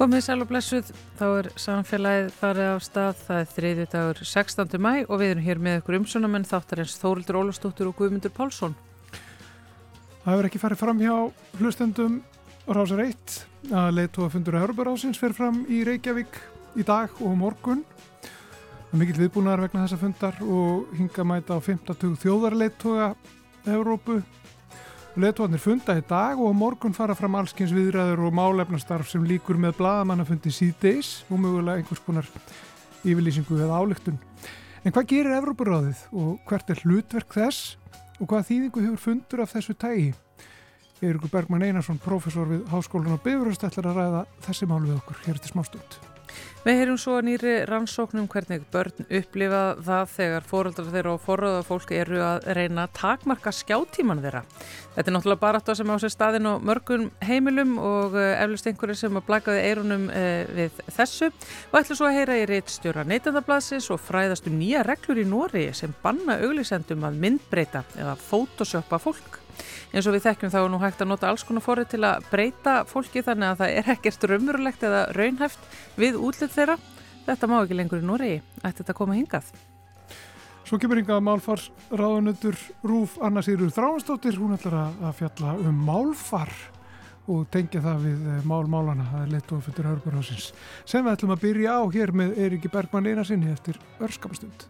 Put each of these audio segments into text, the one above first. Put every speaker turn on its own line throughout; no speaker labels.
Komið sæl og blessuð, þá er samfélagið farið af stað, það er þriðju dagur 16. mæ og við erum hér með ykkur umsönamenn þáttar eins Þórildur Ólastóttur og Guðmundur Pálsson.
Það hefur ekki farið fram hjá hlustendum Rásar 1 að leitu að fundur að Hörburásins fer fram í Reykjavík í dag og morgun. Það er mikill viðbúnaðar vegna þessa fundar og hinga mæta á 50 þjóðarleituga Európu Letuarnir funda í dag og morgun fara fram allskynns viðræður og málefnastarf sem líkur með bladamannafundi síðdeis og mögulega einhvers konar yfirlýsingu eða álygtun. En hvað gerir Evrópuráðið og hvert er hlutverk þess og hvað þýðingu hefur fundur af þessu tægi? Eirikur Bergman Einarsson, professor við Háskólan og Bifuröst ætlar að ræða þessi mál við okkur hér til smástund.
Við heyrum svo nýri rannsóknum hvernig börn upplifa það þegar fóröldrar þeirra og forröða fólk eru að reyna að takmarka skjáttíman þeirra. Þetta er náttúrulega bara þetta sem á sér staðin og mörgum heimilum og eh, eflust einhverju sem að blakaði eirunum eh, við þessu. Og ætlum svo að heyra í reittstjóra neytandablasins og fræðast um nýja reglur í Nóri sem banna auglísendum að myndbreyta eða fótosjöpa fólk. En svo við þekkjum þá nú hægt að nota alls konar forrið til að breyta fólki þannig að það er ekkert raunverulegt eða raunhæft við útlitt þeirra. Þetta má ekki lengur í Noregi. Ætti þetta að koma hingað?
Svo kemur hingað málfars ráðunötur Rúf Anna Sýrur Þráinsdóttir. Hún ætlar að fjalla um málfar og tengja það við eh, málmálana. Það er leitt og fyrir Hörburhásins. Sem við ætlum að byrja á hér með Eiríki Bergman Einarsinni eftir örskapastund.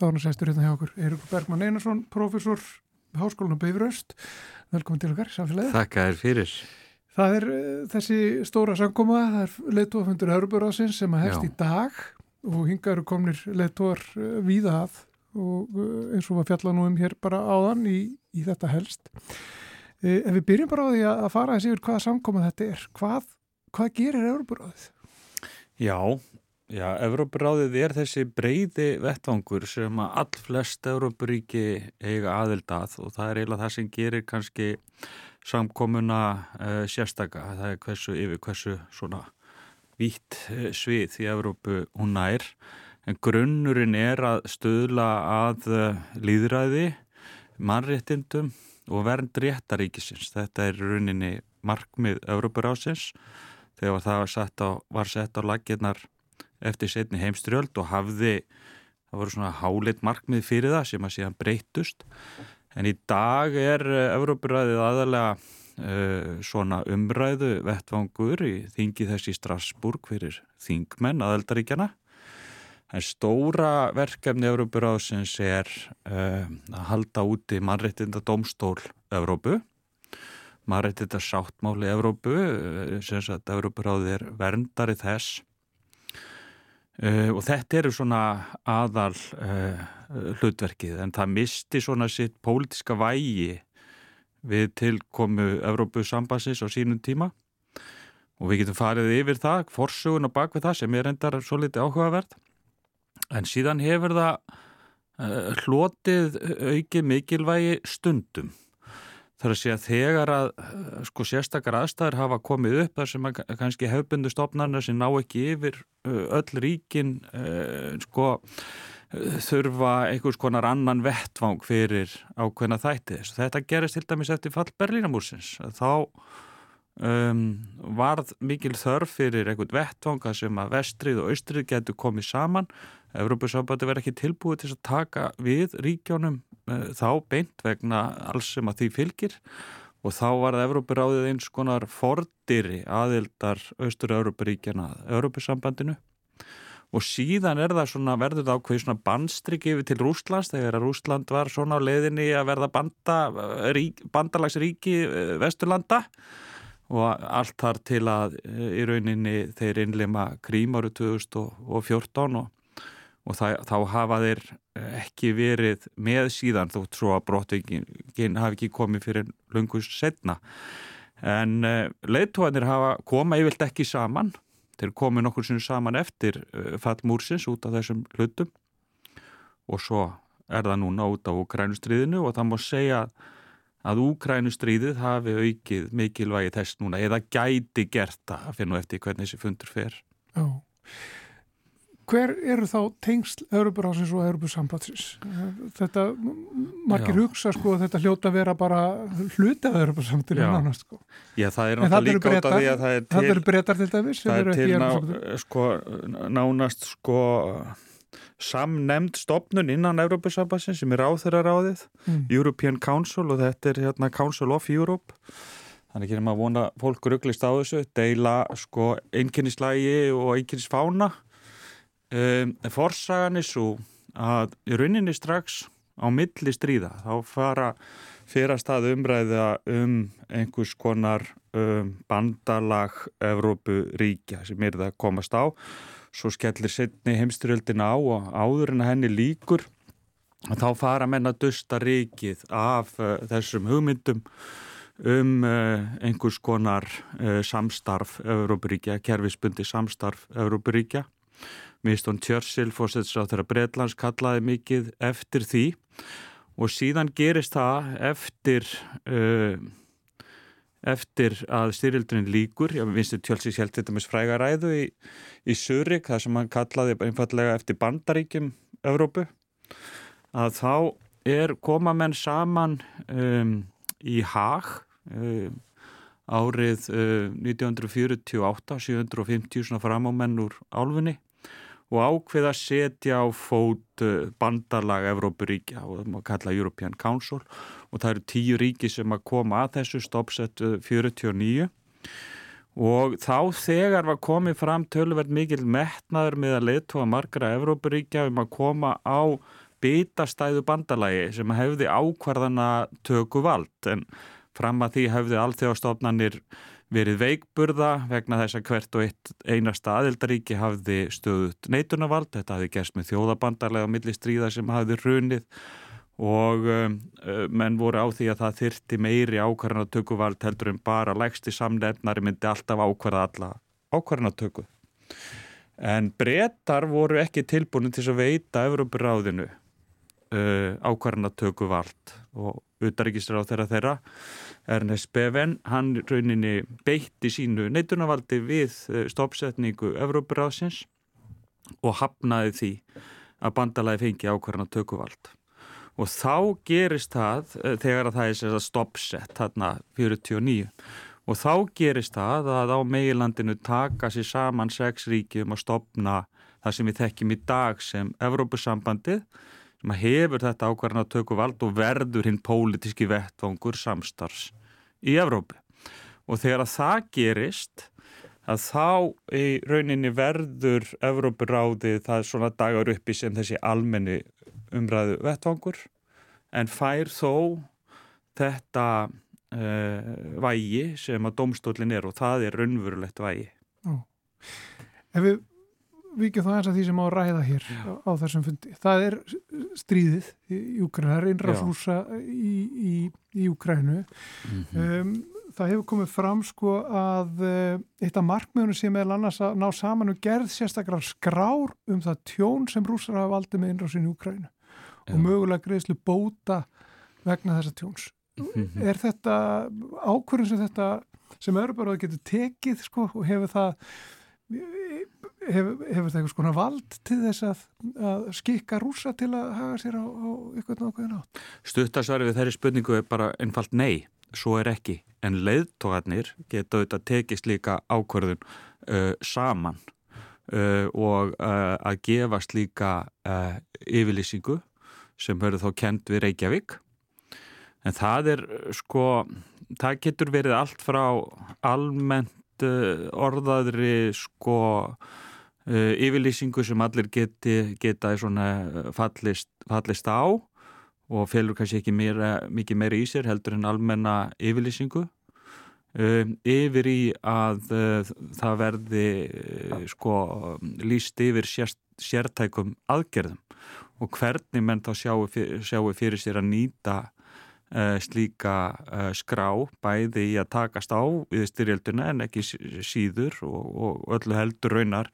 Þá er hann sestur hérna hjá okkur Eirikur Bergman Einarsson, professor við Háskólan og Beifröst. Velkomin til okkar, samfélagið.
Þakka þér fyrir.
Það er uh, þessi stóra sangkoma, það er leittóafundur Hörburásins sem að hefst Já. í dag og hinga eru komnir leittóar uh, eh, víða að og uh, eins og var fjalla nú um hér bara áðan í, í þetta helst. Ef við byrjum bara á því að fara að séu hvaða samkoma þetta er, hvað, hvað gerir Hörburáðið?
Já, Já, Evrópuráðið er þessi breyði vettvangur sem að all flest Evrópuríki eiga aðildað og það er eiginlega það sem gerir kannski samkomuna uh, sérstaka. Það er hversu yfir hversu svona vítt uh, svið í Evrópu hún nær. En grunnurinn er að stöðla að uh, líðræði, mannréttindum og vernd réttaríkisins. Þetta er rauninni markmið Evrópuráðsins þegar það var sett á, á laginnar eftir setni heimstrjöld og hafði, það voru svona hálit markmið fyrir það sem að síðan breytust en í dag er Európuræðið eh, aðalega uh, svona umræðu vettvangur í þingi þessi Strasburg fyrir þingmenn aðeldaríkjana en stóra verkefni Európuræðsins er uh, að halda úti mannreitinda domstól Európu mannreitinda sáttmáli Európu sem sagt Európuræðið er verndari þess Uh, og þetta eru svona aðal uh, hlutverkið en það misti svona sitt pólitiska vægi við tilkomu Evrópusambansins á sínum tíma. Og við getum farið yfir það, forsögun og bakvið það sem er endar svo litið áhugavert. En síðan hefur það uh, hlotið aukið mikilvægi stundum þar að segja þegar að eh, sko sérstakar aðstæður hafa komið upp þar sem að kannski hefbundu stopnarna sem ná ekki yfir eh, öll ríkin uh, sko þurfa einhvers konar annan vettvang fyrir ákveðna þætti. Þetta gerist til dæmis eftir fall Berlínamúsins. Þá um, varð mikil þörf fyrir einhvern vettvanga sem að vestrið og austrið getur komið saman. Európa-sambandi verði ekki tilbúið til að taka við ríkjónum uh, þá beint vegna alls sem að því fylgir. Og þá var það Európa-ráðið eins konar fordýri aðildar austur-Európa-ríkjana Európa-sambandinu og síðan er það svona, verður það ákveð svona bandstrygg yfir til Rúslands þegar að Rúsland var svona á leiðinni að verða banda, rík, bandalagsríki uh, vesturlanda og allt þar til að uh, í rauninni þeir innleima krím árið 2014 og og það, þá hafa þeir eh, ekki verið með síðan þótt svo að brottingin hafi ekki komið fyrir lungus setna en eh, leittóanir hafa koma yfirlt ekki saman. Þeir komið nokkur sinu saman eftir uh, fall múrsins út af þessum hlutum. Og svo er það núna út á grænustriðinu og það má segja að Úkrænustríðið hafi aukið mikilvægi þess núna eða gæti gert það að finna eftir hvernig þessi fundur fer.
Já. Hver eru þá tengsl Európarásins og Európusambatsins? Þetta, margir Já. hugsa sko að þetta hljóta vera bara hluti af Európusamtinu nánast sko.
Já, það er náttúrulega líka át af því að það er til...
Það eru breytar til dæmis?
Það er til ná, sko, nánast sko samnemnd stopnun innan Európusambatsins sem er áþurraráðið, mm. European Council og þetta er hérna Council of Europe. Þannig að maður vona fólk rugglist á þessu, deila sko einnkynnislægi og einnkynnisfána Um, forsagan er svo að í rauninni strax á milli stríða þá fara fyrir að stað umræða um einhvers konar um, bandalag Evrópuríkja sem er það að komast á svo skellir setni heimstyrjöldin á og áður en henni líkur þá fara menna dusta ríkið af uh, þessum hugmyndum um uh, einhvers konar uh, samstarf Evrópuríkja, kerfisbundi samstarf Evrópuríkja. Winston Churchill fórsetsra þegar Breitlands kallaði mikið eftir því og síðan gerist það eftir eftir að styrjaldurinn líkur já, Winston Churchill held þetta með frægaræðu í, í Surik, það sem hann kallaði einfallega eftir bandaríkjum Evrópu, að þá er koma menn saman um, í Haag um, árið uh, 1948 750 svona framámenn úr álfunni og ákveð að setja á fót uh, bandarlag Evrópuríkja og það má kalla European Council og það eru tíu ríki sem að koma að þessu stoppsett 49 og þá þegar var komið fram tölverð mikil metnaður með að leittóa margra Evrópuríkja um að koma á bitastæðu bandalagi sem hefði ákvarðana töku vald en fram að því hefði alþjóðstofnanir verið veikburða vegna þess að hvert og einasta aðildaríki hafði stöðut neitunavald, þetta hafði gerst með þjóðabandarlega og millistríða sem hafði runið og um, uh, menn voru á því að það þyrti meiri ákvarðanatökuvald heldur en bara lægsti samnefnari myndi alltaf ákvarða alla ákvarðanatöku. En brettar voru ekki tilbúin til að veita Európuráðinu uh, ákvarðanatökuvald og utaríkisra á þeirra þeirra Ernest Beven, hann rauninni beitti sínu neitunarvaldi við eh, stoppsetningu Evrópuráðsins og hafnaði því að bandalagi fengi ákvarðan tökuvald. Og þá gerist það eh, þegar að það er stoppsett, þarna 49, og þá gerist það að á meilandinu taka sér saman sex ríki um að stopna það sem við þekkjum í dag sem Evrópusambandið, sem hefur þetta ákvarðan að tökuvald og verður hinn pólitíski vettvangur samstarfs í Evrópu og þegar að það gerist að þá í rauninni verður Evrópuráðið það svona dagar uppi sem þessi almenni umræðu vettvangur en fær þó þetta uh, vægi sem að domstólinn er og það er raunverulegt vægi. Ó.
Ef við vikið það eins að því sem á að ræða hér á, á þessum fundi. Það er stríðið í Úkræna, það er innraflúsa í, í, í Úkrænu. Mm -hmm. um, það hefur komið fram sko að uh, eitt af markmiðunum sem er annars að ná saman og gerð sérstaklega skrár um það tjón sem rúsar hafa valdið með innrásin í Úkrænu og mögulega greiðslu bóta vegna þessa tjóns. Mm -hmm. Er þetta ákvörðum sem þetta sem eru bara að geta tekið sko og hefur það hefur, hefur það eitthvað svona vald til þess að, að skikka rúsa til að hafa sér á, á ykkur nákvæðin átt?
Stuttasvari við þeirri spurningu er bara einfalt nei, svo er ekki en leiðtógarnir geta auðvitað tekist líka ákvörðun uh, saman uh, og uh, að gefast líka uh, yfirlýsingu sem verður þá kent við Reykjavík en það er sko það getur verið allt frá almennt uh, orðaðri sko uh, yfirlýsingu sem allir geti, geta uh, fallist, fallist á og felur kannski ekki meira, mikið meira í sér heldur en almenna yfirlýsingu. Um, yfir í að uh, það verði uh, sko líst yfir sér, sértækum aðgerðum og hvernig menn þá sjáu sjáu fyrir sér að nýta Uh, slíka uh, skrá bæði í að takast á við styrjölduna en ekki síður og, og öllu heldur raunar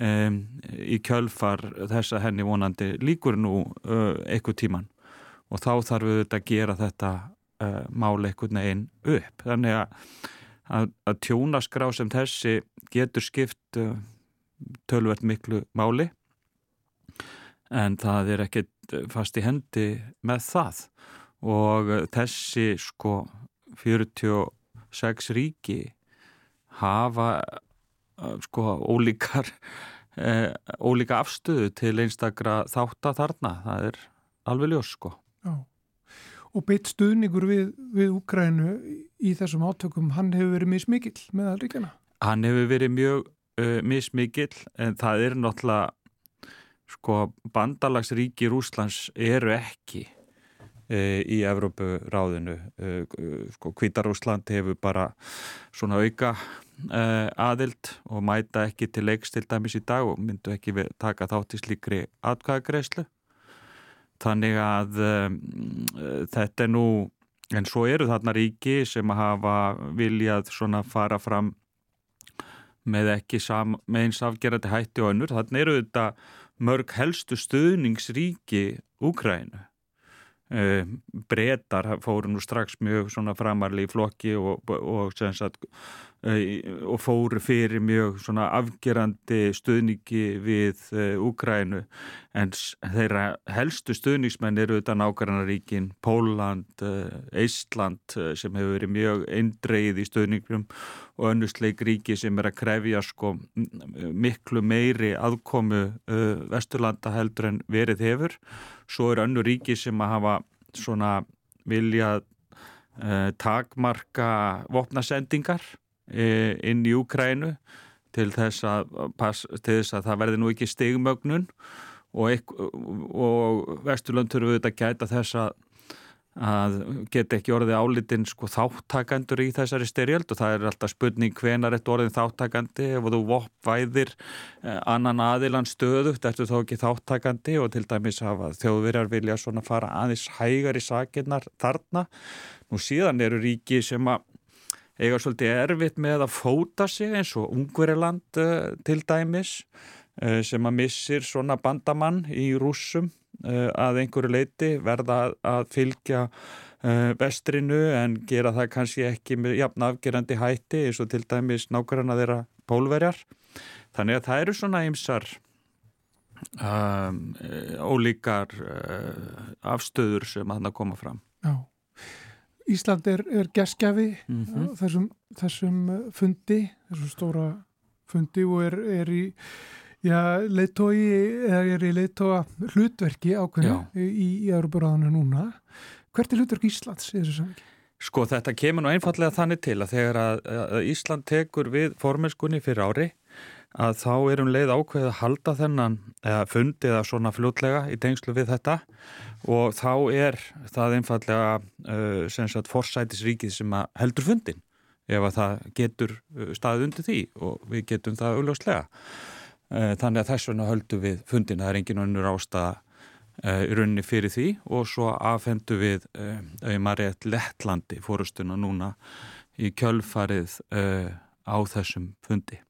um, í kjölfar þess að henni vonandi líkur nú uh, eitthvað tíman og þá þarf við þetta að gera þetta uh, máli einhvern veginn upp. Þannig að, að, að tjónaskrá sem þessi getur skipt uh, tölvert miklu máli. En það er ekkert fast í hendi með það. Og þessi sko 46 ríki hafa sko ólíkar eh, ólíka afstöðu til einstakra þátt að þarna, það er alveg ljós sko. Já.
Og beitt stuðningur við, við Úkrænu í þessum átökum, hann hefur verið mismikill með það ríkjana?
Hann hefur verið mjög uh, mismikill en það er náttúrulega sko bandalagsríki Rúslands eru ekki í Evrópuráðinu. Uh, sko Kvítarúsland hefur bara svona auka uh, aðild og mæta ekki til leiks til dæmis í dag og myndu ekki taka þátt í slíkri atkvæðagreyslu þannig að um, þetta er nú en svo eru þarna ríki sem hafa viljað svona fara fram með ekki sam, með eins afgerandi hætti og önnur. Þannig eru þetta mörg helstu stuðningsríki Úkrænu breytar fóru nú strax mjög framarli í flokki og, og, sagt, og fóru fyrir mjög afgerandi stuðningi við uh, Úkrænu en þeirra helstu stuðningsmenn eru auðvitað nákvæmnaríkin Póland, Eistland sem hefur verið mjög eindreið í stuðningum og önnusleik ríki sem er að krefja sko miklu meiri aðkomu Vesturlanda heldur en verið hefur. Svo er önnu ríki sem að hafa svona viljað uh, takmarka vopnasendingar inn í Úkrænu til þess að, pass, til þess að það verði nú ekki stigmögnun og, og Vesturlund þurfum við þetta gæta þess að að geta ekki orðið álitinn sko þáttakandur í þessari styrjöld og það er alltaf spurning hvenar þetta orðin þáttakandi ef þú voppvæðir eh, annan aðilan stöðugt ertu þá ekki þáttakandi og til dæmis hafa þjóðverjar vilja svona fara aðeins hægar í sakinnar þarna. Nú síðan eru ríki sem að eiga svolítið erfitt með að fóta sig eins og Ungveriland eh, til dæmis eh, sem að missir svona bandamann í rúsum Eh, að einhverju leiti verða að fylgja eh, vestrinu en gera það kannski ekki með jafn afgerandi hætti eins og til dæmis nákvæmna þeirra pólverjar. Þannig að það eru svona ymsar um, ólíkar uh, afstöður sem að það koma fram.
Já. Ísland er, er geskjafi mm -hmm. þessum, þessum fundi, þessum stóra fundi og er, er í Já, ég er í leittóa hlutverki ákveðinu í, í Európaráðinu núna. Hvert er hlutverk Íslands í þessu samviki?
Sko þetta kemur nú einfallega þannig til að þegar að, að Ísland tekur við formenskunni fyrir ári að þá erum leið ákveðið að halda þennan eða fundið að svona fljótlega í tengslu við þetta og þá er það einfallega uh, sem sagt forsætisríkið sem heldur fundin ef að það getur uh, staðið undir því og við getum það auðljóslega. Eh, þannig að þess vegna höldum við fundin, það er engin önnur ástæða eh, í rauninni fyrir því og svo afhendu við auðvitað rétt Lettlandi fórustuna núna í kjölfarið uh, á þessum fundi.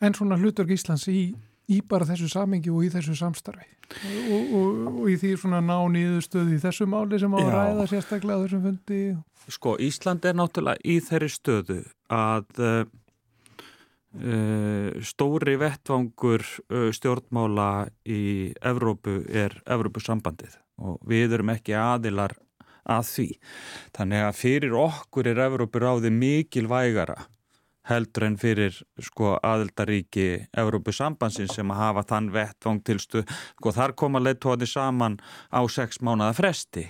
En svona hlutverk Íslands í, í bara þessu samengi og í þessu samstarfi og, og, og í því svona ná nýðustöði í þessu máli sem á að ræða sérstaklega þessum fundi?
Sko Ísland er náttúrulega í þeirri stöðu að uh, stóri vettvangur uh, stjórnmála í Evrópu er Evrópusambandið og við erum ekki aðilar að því. Þannig að fyrir okkur er Evrópuráði mikil vægara heldur en fyrir sko aðildaríki Evrópusambansin sem að hafa þann vettvang til stu, sko þar koma leittóði saman á sex mánuða fresti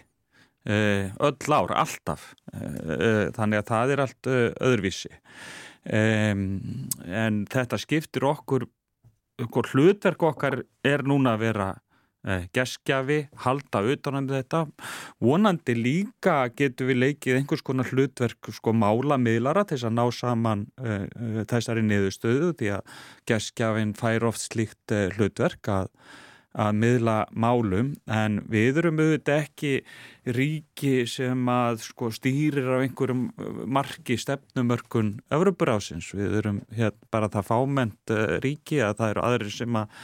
uh, öll ár, alltaf. Þannig að það er allt öðruvísi. En þetta skiptir okkur, okkur hlutverk okkar er núna að vera eh, geskjafi, halda utanum þetta, vonandi líka getur við leikið einhvers konar hlutverk sko mála miðlara til þess að ná saman eh, eh þessari niðurstöðu því að geskjafin fær oft slíkt eh, hlutverk að að miðla málum en við erum auðvitað ekki ríki sem að sko, stýrir á einhverjum uh, marki stefnumörkun Öfrubrásins. Við erum hér bara það fáment uh, ríki að það eru aðri sem að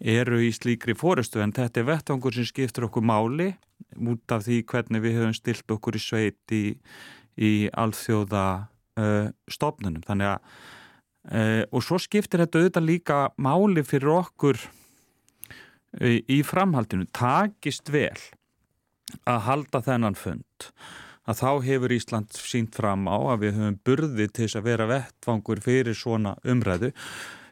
eru í slíkri fórustu en þetta er vettvangur sem skiptur okkur máli út af því hvernig við höfum stilt okkur í sveit í, í alþjóða uh, stofnunum. Þannig að uh, og svo skiptir þetta auðvitað líka máli fyrir okkur uh, í framhaldinu. Takist vel að halda þennan fund að þá hefur Ísland sínt fram á að við höfum burði til þess að vera vettfangur fyrir svona umræðu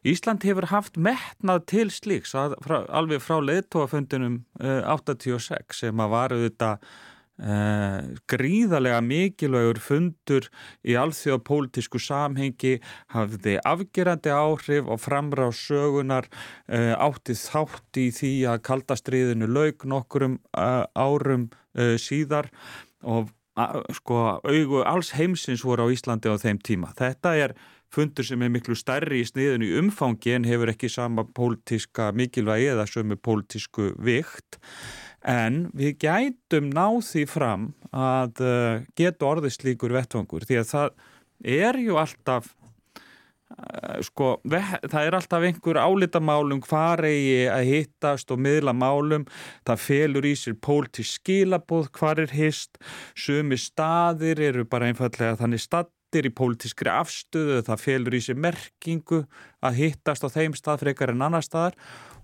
Ísland hefur haft metnað til slíks alveg frá leðtóafundinum uh, 86 sem að varu þetta uh, gríðarlega mikilvægur fundur í alþjóða pólitísku samhengi hafði afgerandi áhrif og framra á sögunar uh, átti þátt í því að kaldastriðinu laug nokkurum árum síðar og sko augu alls heimsins voru á Íslandi á þeim tíma. Þetta er fundur sem er miklu stærri í sniðinu í umfangi en hefur ekki sama pólitíska mikilvægi eða sömu pólitísku vikt. En við gætum náð því fram að uh, geta orðislíkur vettvangur því að það er ju alltaf uh, sko, það er alltaf einhver álitamálum hvar eigi að hittast og miðla málum, það felur í sér pólitísk skilabóð hvar er hist, sömu staðir eru bara einfallega þannig stað áttir í pólitískri afstöðu, það felur í sig merkingu að hittast á þeim stað frekar en annar staðar.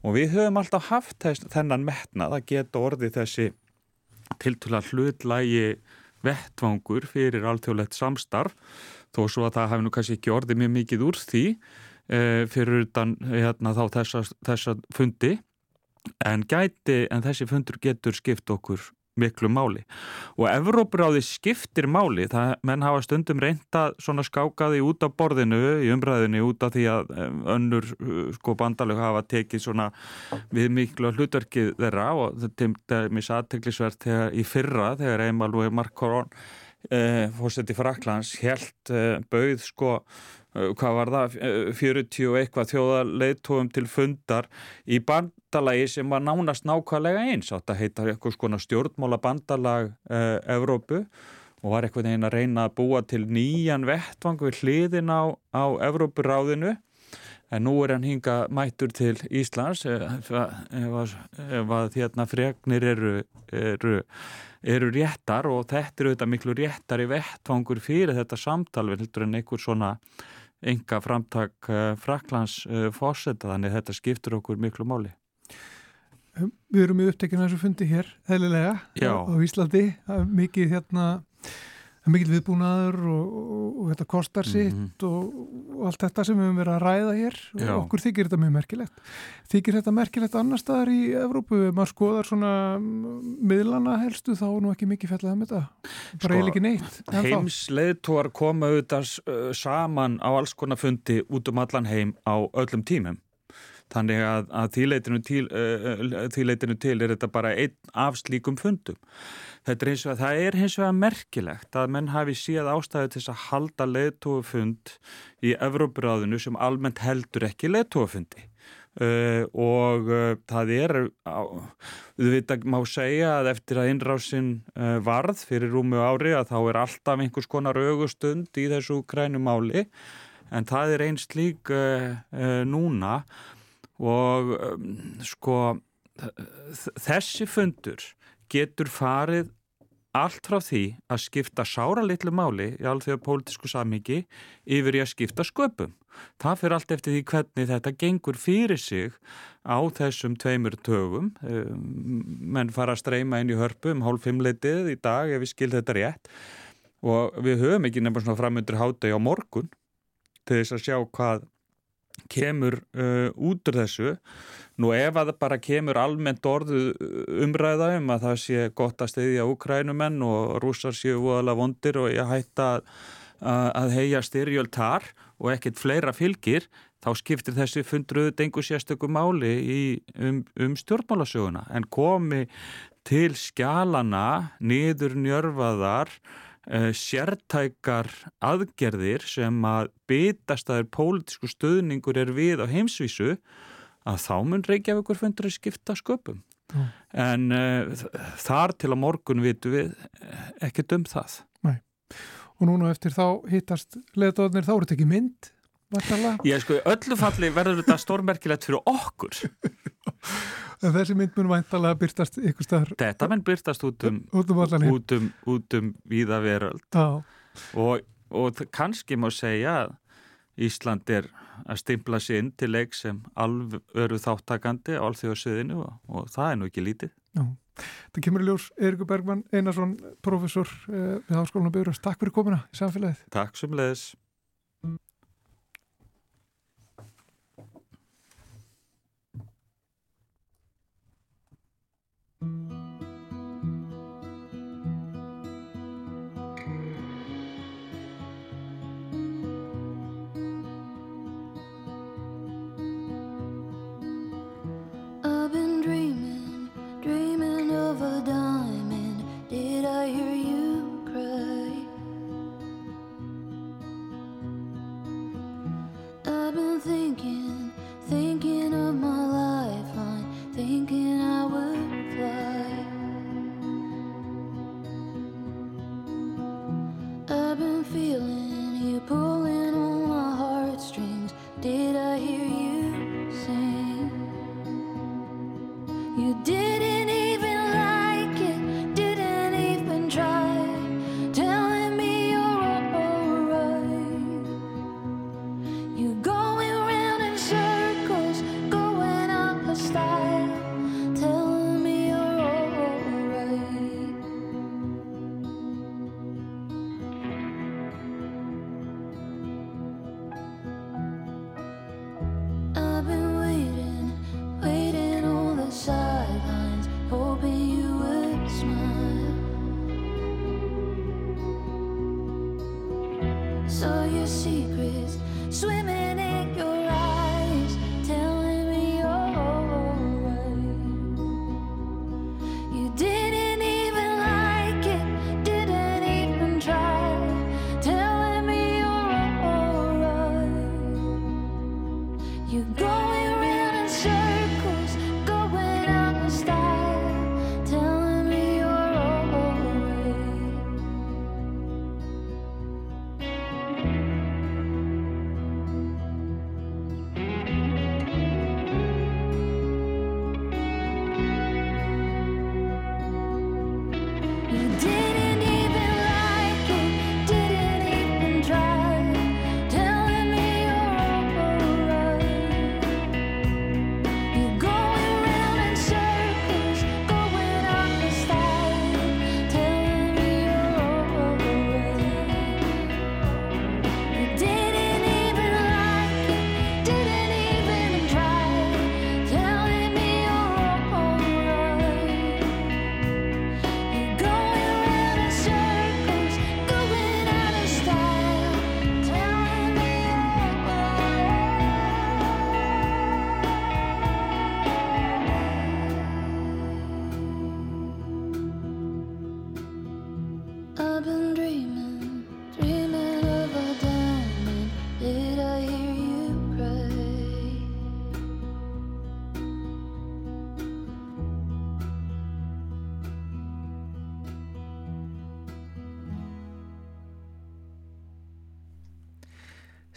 Og við höfum alltaf haft þess, þennan metnað að geta orðið þessi tiltúrlega hlutlægi vettvangur fyrir alþjóðlegt samstarf þó svo að það hefur nú kannski ekki orðið mjög mikið úr því e, fyrir utan hérna, þá þessa, þessa fundi. En, gæti, en þessi fundur getur skipt okkur miklu máli. Og Evrópuráði skiptir máli það menn hafa stundum reynda svona skákaði út af borðinu í umræðinu út af því að önnur uh, sko bandalög hafa tekið svona við miklu hlutverkið þeirra og þetta er mjög aðteglisvert þegar í fyrra þegar Emmanuel Macron eh, fórstætti Fraklands helt eh, bauð sko Eh, hvað var það, 40 og eitthvað þjóðarleitóum til fundar í bandalagi sem var nánast nákvæmlega eins, átt að heita eitthvað svona stjórnmála bandalag uh, Evrópu og var eitthvað einn að reyna að búa til nýjan vettvang við hliðin á, á Evrópuráðinu. En nú er hann hinga mættur til Íslands. Ef, ef, að hérna fregnir eru, eru, eru réttar og þetta eru þetta miklu réttar í vettvangur fyrir þetta samtal við heldur en einhver svona enga framtak uh, Fraklands uh, fórseta þannig þetta skiptur okkur miklu máli.
Við erum í upptekinu þessu fundi hér, heililega, á Íslandi, mikið hérna mikil viðbúnaður og, og, og þetta kostar sitt mm -hmm. og, og allt þetta sem við höfum verið að ræða hér. Já. og okkur þykir þetta mjög merkilegt. Þykir þetta merkilegt annar staðar í Evrópu, ef maður skoðar svona miðlana helstu þá er nú ekki mikið fellað um þetta, bara sko, eiginlega ekki neitt
Heimsleðtúar koma auðvitað uh, saman á alls konar fundi út um allan heim á öllum tímum. Þannig að, að þýleitinu til, uh, uh til er þetta bara einn af slíkum fundum er að það er eins og að merkilegt að menn hafi síðan ástæði til að halda leðtófund í Evrópuráðinu sem almennt heldur ekki leðtófundi uh, og uh, það er við veit að má segja að eftir að innrásin uh, varð fyrir rúmu ári að þá er alltaf einhvers konar augustund í þessu grænumáli en það er eins lík núna. Og um, sko þessi fundur getur farið allt frá því að skipta sára litlu máli í alþjóða pólitísku samhengi yfir í að skipta sköpum. Það fyrir allt eftir því hvernig þetta gengur fyrir sig á þessum tveimur tögum. Menn fara að streyma inn í hörpu um hálf fimmleitið í dag ef við skil þetta rétt og við höfum ekki nefnast svona framundur hátegi á morgun til þess að sjá hvað kemur uh, út úr þessu. Nú ef að bara kemur almennt orðu umræða um að það sé gott að steyðja úkrænumenn og rússar séu voðalega vondir og ég hætta að, að heia styrjöld þar og ekkert fleira fylgir, þá skiptir þessi fundruðu dengu sérstökum máli í, um, um stjórnmálasöguna. En komi til skjálana niður njörfaðar uh, sértækar aðgerðir sem að bitast að er pólitísku stöðningur er við á heimsvísu að þá mun Reykjavíkur fundur að skipta sköpum mm. en uh, þar til að morgun vitu við eh, ekkert um það
Nei. og núna eftir þá hittast leðdóðnir þá eru þetta ekki mynd
Ég sko, öllu falli verður þetta stórmerkilegt fyrir okkur
En þessi mynd mun væntalega byrtast ykkur staðar
Þetta mun byrtast út um,
út um
út um, út um víða veröld
Já,
og, og kannski má segja að Ísland er að stimpla sig inn til leik sem alvöru þáttakandi á alþjóðsviðinu og, og það er nú ekki lítið.
já. Það kemur í ljós Eirikur Bergmann Einarsson, professor uh, við Háskólanum Byrjus. Takk fyrir komuna í samfélagið.
Takk sem leiðis.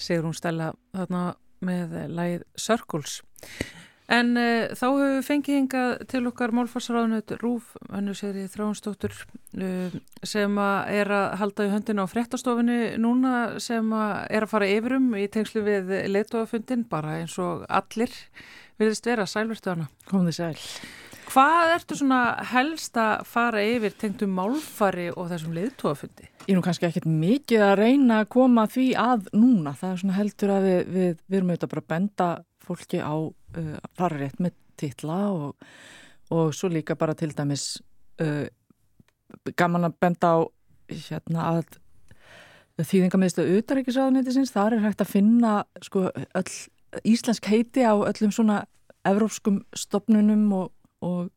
Sigrún Stella þarna með lægið Circles. En uh, þá höfum við fengið hingað til okkar málfarsraðunut Rúf, hannu séri Þráhansdóttur uh, sem að er að halda í höndina á fréttastofinni núna sem að er að fara yfirum í tengslu við leitofundin bara eins og allir virðist vera sælvertu hana.
Komði sæl.
Hvað ertu svona helst að fara yfir tengdum málfari og þessum leitofundi?
Ég er nú kannski ekkert mikið að reyna að koma því að núna. Það er svona heldur að við, við, við erum auðvitað bara að benda fólki á uh, að fara rétt með titla og, og svo líka bara til dæmis uh, gaman að benda á hérna að þýðingamiðstu utaríkisraðunniðisins, þar er hægt að finna sko öll íslensk heiti á öllum svona evrópskum stopnunum og, og,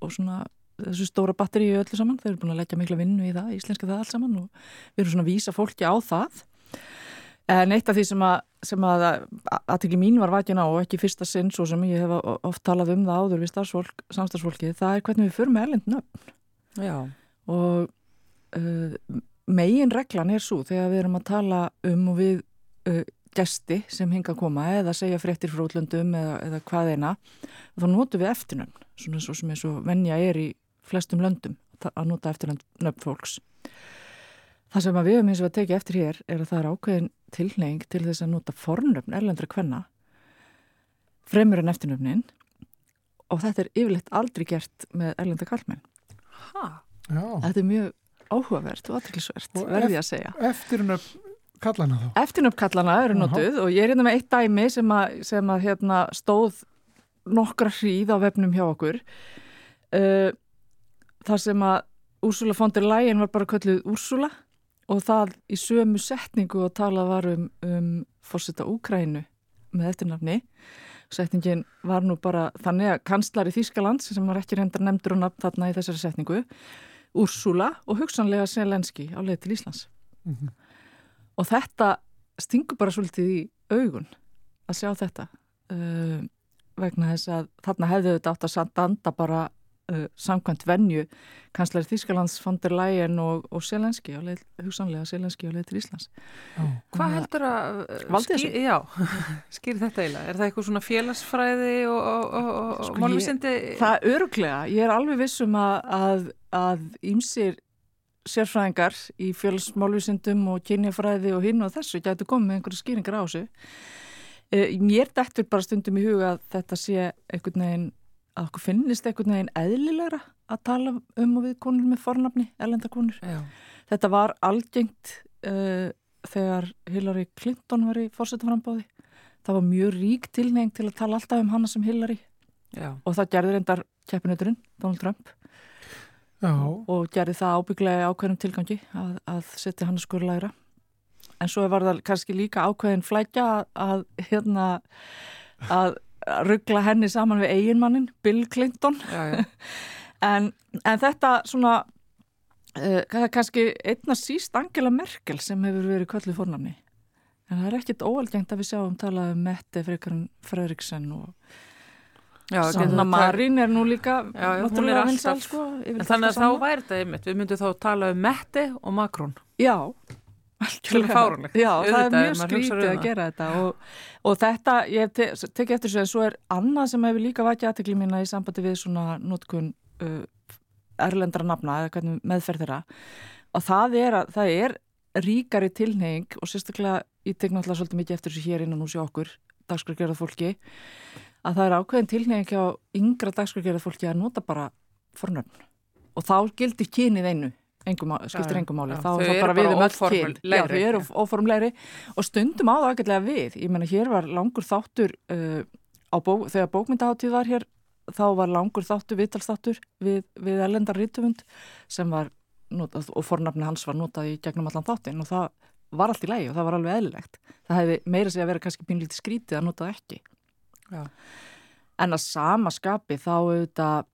og svona þessu stóra batteri í öllu saman, þeir eru búin að leggja mikla vinnu í það, íslenska það allt saman og við erum svona að vísa fólki á það. En eitt af því sem að, sem að aðtekli mín var vakina og ekki fyrsta sinn svo sem ég hef oft talað um það áður við starfsfólk, samstagsfólki, það er hvernig við förum með erlend nöfn.
Já.
og uh, megin reglan er svo þegar við erum að tala um og við uh, gesti sem hinga að koma eða segja fréttir frá útlöndum eða, eða hvað eina þá notum við eftirnöfn svona svo sem er svo venja er í flestum löndum að nota eftirnöfn fólks það sem við höfum eins og að tekið eftir hér er að það er ákveðin tilneying til þess að nota fornöfn erlendra kvenna fremur en eftirnöfnin og þetta er yfirleitt aldrei gert með erlenda?
Já.
þetta er mjög áhugavert og aðtilsvert
Og
verði ég að segja
Eftir hennar kallana þá.
Eftirnöfnkallana eru
Jaha.
notuð og ég er hérna með eitt dæmi sem að, sem að hérna, stóð nokkra hríð á vefnum hjá okkur uh, þar sem að Úrsula von der Leyen var bara kölluð Úrsula og það í sömu setningu og talað var um, um fórseta Úkrænu með eftirnafni setningin var nú bara þannig að kanslari Þýskalands sem var ekki reyndar nefndur og nafn þarna í þessari setningu Úrsula og hugsanlega Selenski á leið til Íslands
Mhm.
Og þetta stingur bara svolítið í augun að sjá þetta uh, vegna þess að þarna hefðu þetta átt að standa bara uh, samkvæmt venju kanslari Þýskalands von der Leyen og, og Selenski leið, hugsanlega Selenski á leið til Íslands
Já.
Hvað heldur að uh,
Valdi
ský-
þessu?
Já, skýr þetta eiginlega. Er það eitthvað svona félagsfræði og, og, og, og
Sko,
málvísindi?
Það öruglega, ég er alveg vissum að, að, að ímsir sérfræðingar í fjölsmálvísindum og kynjafræði og hinn og þessu gætu komið með einhverju skýringar á þessu. Eh, Mér dættur bara stundum í huga að þetta sé einhvern veginn, að okkur finnist einhvern veginn eðlilegra að tala um og við konur með fornafni, erlendakonur.
Já.
Þetta var algengt uh, þegar Hillary Clinton var í fórsetaframbóði. Það var mjög rík tilnefing til að tala alltaf um hana sem Hillary
Já.
og það gerði reyndar keppinuturinn, Donald Trump
Já.
og gerði það ábygglega ákveðnum tilgangi að, að setja hann að skora lægra en svo var það kannski líka ákveðin flækja að, hérna að ruggla henni saman við eiginmannin Bill Clinton
Já, já.
en, en þetta svona uh, kannski einna síst Angela Merkel sem hefur verið kölluð fórnamni en það er ekkit óalgengt að við sjáum talað um Mette Freykarn Fröðriksen og
já
Sanna Marín er nú líka
Já, hún er alltaf-
vinsæl, sko,
En þannig að þá væri þetta einmitt. Við myndum þá tala um Metti og Makrón.
Já,
fáránlegt.
Já, það er mjög skrítið
um
að gera þetta og, og þetta, ég te tekið eftir þessu en svo er annað sem hefur líka vakið aðtekli mína í sambandi við svona notkun uh, erlendra nafna eða hvernig meðferð þeirra og það er að það er ríkari tilneying og sérstaklega ég tek náttúrulega svolítið mikið eftir þessu hér innan hús í okkur dagskrargerða fólki að það er ákveðin tilneying hjá yngra dagskrargerða fólki að nota bara fornöfn. Og þá gildir kynið einu engum, skiptir engum máli. þá er það bara við um öll kyn. Já, þau eru
já.
óformlegri. Og stundum á það ágætlega við. Ég menna hér var langur þáttur uh, á bók, þegar bókmyndaháttíð var hér þá var langur þáttur, viðtalsþáttur við, við Erlendar Rítumund sem var notað og fornafni hans var notað í gegnum allan þáttin og það var allt í lægi og það var alveg eðlilegt. Það hefði meira sig að vera kannski pínlítið skrítið að nota það ekki
Já.
en að sama skapi þá auðvitað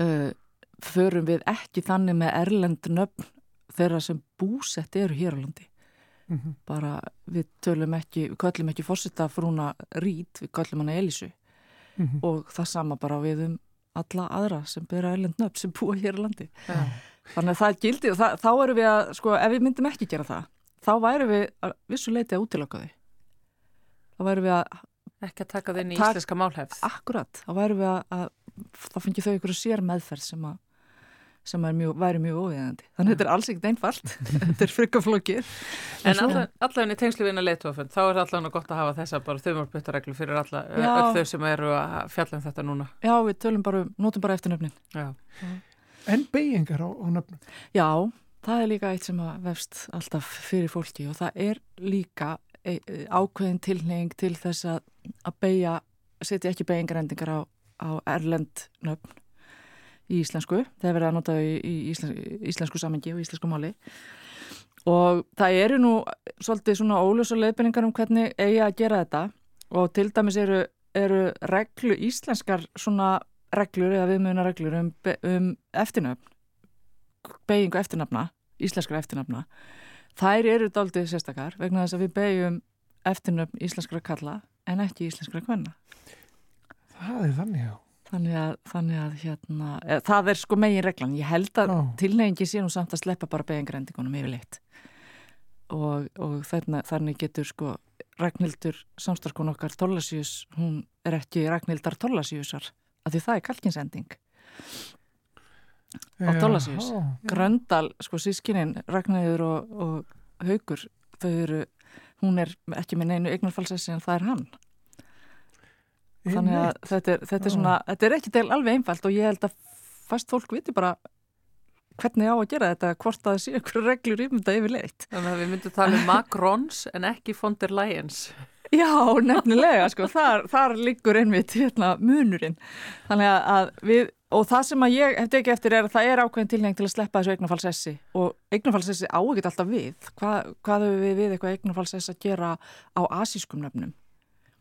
uh, förum við ekki þannig með erlend nöfn þeirra sem búsett eru hér á landi
Mhm.
bara við tölum ekki, við köllum ekki fórsetta frúna Rít, við köllum hana Elísu
Mhm.
og það sama bara við um alla aðra sem byrja erlend nöfn sem búa hér á landi
Já.
þannig að það gildi og það, þá erum við að sko, ef við myndum ekki gera það þá værum við að vissu leiti að útilaka þau þá værum við að
Ekki að taka það inn í
Tak-
íslenska málhefð.
akkurat, þá værum við að, að þá fengi þau ykkur sér meðferð sem að sem er mjög, væri mjög óviðandi. Þannig að þetta er alls ekkert einfalt, þetta er frikaflókið.
En allan, allan í tengslu vinna leitofund, þá er allan gott að hafa þessa bara þauðmálbyttareglu fyrir alla,
Já.
öll þau sem eru að fjalla um þetta núna.
Já, við tölum bara, um- notum bara eftir nöfnin.
Já.
En beigingar á, á nöfnum.
Já, það er líka eitt sem að vefst alltaf fyrir fólki og það er líka ákveðin tilneying til þess að, að beigja, setja ekki beigingarendingar á, á erlend nöfn í íslensku. Það er verið að nota í, í íslensku, íslensku samengi og íslensku máli. Og það eru nú svolítið svona ólösa leiðbenningar um hvernig eigi að gera þetta og til dæmis eru, eru reglu, íslenskar svona reglur eða viðmjöna reglur um, um eftirnöfn beigingu eftirnafna, íslenskra eftirnafna þær eru daldið sérstakar vegna þess að við beigjum eftirnöfn íslenskra kalla en ekki íslenskra kvenna
Það er þannig, já.
þannig að, þannig að hérna, eða, það er sko megin reglan ég held að
Já.
tilneyingi sé nú samt að sleppa bara beigingrendingunum yfirleitt og, og þarna, þannig getur sko Ragnhildur samstarkon okkar Tollasíus, hún er ekki Ragnhildar Tollasíusar, af því það er kalkinsending á.
Já,
Gröndal, sko sískinin Ragnhildur og, og Haugur þau eru, hún er ekki með neinu eignarfalsessi en það er hann þannig að þetta er, þetta er svona þetta er ekki alveg einfalt og ég held að fast fólk viti bara hvernig á að gera þetta, hvort að það sé einhverju reglur um þetta yfirleitt.
Þannig að við myndum tala um Macrons en ekki von der Leyens.
Já, nefnilega, sko, þar, þar liggur einmitt hérna munurinn. Þannig að við, og það sem að ég hef tekið eftir er að það er ákveðin tilnefing til að sleppa þessu eignafalsessi og eignafalsessi á ekkert alltaf við. Hva, hvað hefur við við eitthvað eignafalsessi að gera á asískum nöfnum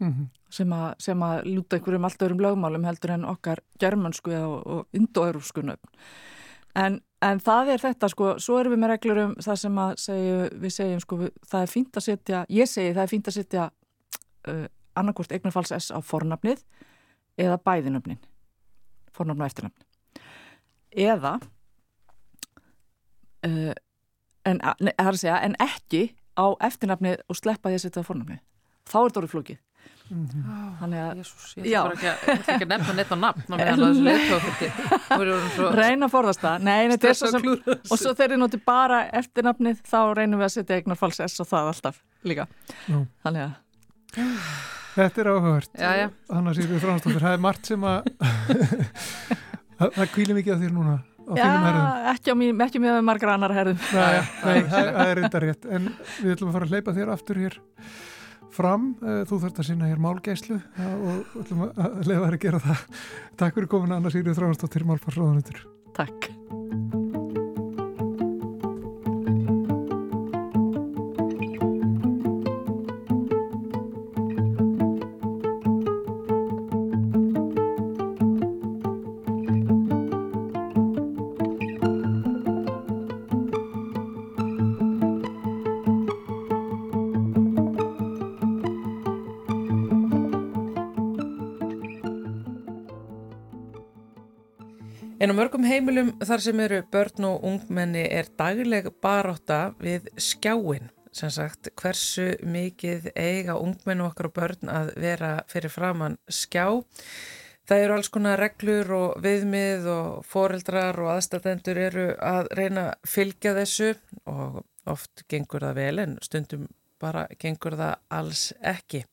Mhm.
sem að, sem að lúta einhverjum allt öðrum lögmálum heldur en okkar germansku og, indoeurúsku nöfn. En, en það er þetta sko, svo erum við með reglur um það sem að segju, við segjum sko, við, það er fínt að setja, ég segi það er fínt að setja uh, annarkvort eignarfalls S á fornafnið eða bæðinöfnin, fornafn og eftirnafn. Eða, uh, en, ne, það er að segja, en ekki á eftirnafnið og sleppa því að setja á fornafnið. Þá er þetta orðið flókið. Þannig að
Jésús, ég ætla bara ekki að, ég ætla ekki að nefna neitt á nafn
reyna að forðast það. Nei, þetta er svo
Stressa
sem, og svo þegar þið noti bara eftirnafnið þá reynum við að setja eignarfalls S og það alltaf líka.
Já.
Þannig að
Þetta er.
Já, já.
Hanna Sýrið Fransdóttir, það er margt sem að það, kvíli mikið á þér núna á.
Já, ekki, á mín, ekki með margra annar herðum.
Nei, nei, það, er reynda rétt en við ætlum að fara að hleypa þér aftur hér fram, Eh, þú þarft að sinna hér málgæslu ja, og ætlum að leiða þær að gera það Takk fyrir komin Anna Sýrið Þráðansdóttir Málfarsráðanötur
Takk.
En á mörgum heimilum þar sem eru börn og ungmenni er dagleg barátta við skjáin. Sem sagt, hversu mikið eiga ungmenni okkar og börn að vera fyrir framann skjá. Það eru alls konar reglur og viðmið og foreldrar og aðstæðendur eru að reyna að fylgja þessu og oft gengur það vel en stundum bara gengur það alls ekki.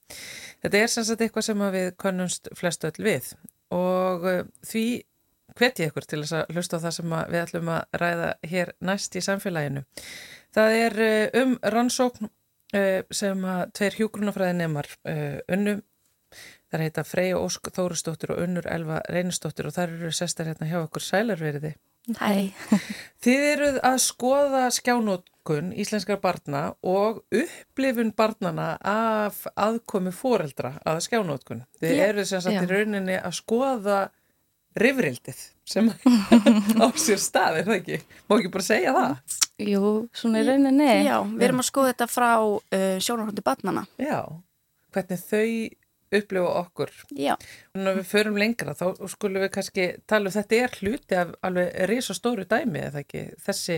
Þetta er sem sagt eitthvað sem við könnumst flest öll við og uh, því hvet ég ykkur til þess að hlusta á það sem við ætlum að ræða hér næst í samfélaginu. Það er uh, um rannsókn uh, sem að tveir hjúgrunafræði nemar uh, unnu. Það heita Freyja Ósk Þórustóttir og Unnur Elva Reynistóttir og þar eru sestar hérna hjá okkur sælarveriði.
Hæ.
Þið eruð að skoða skjánótkun íslenskar barna og upplifun barnana af aðkomi foreldra að skjánótkun. Þið eruð sem sagt
já.
í rauninni að skoða rifrildið sem á sér stað, er það ekki? Má ekki bara segja það?
Jú, svona í rauninni.
Já, við erum að skoða þetta frá uh, sjónarhóndi barnana.
Já, hvernig þau upplifa okkur.
Já,
að við förum lengra, þá skulum við kannski tala um þetta er hluti af alveg risa stóru dæmi, eða ekki? Þessi,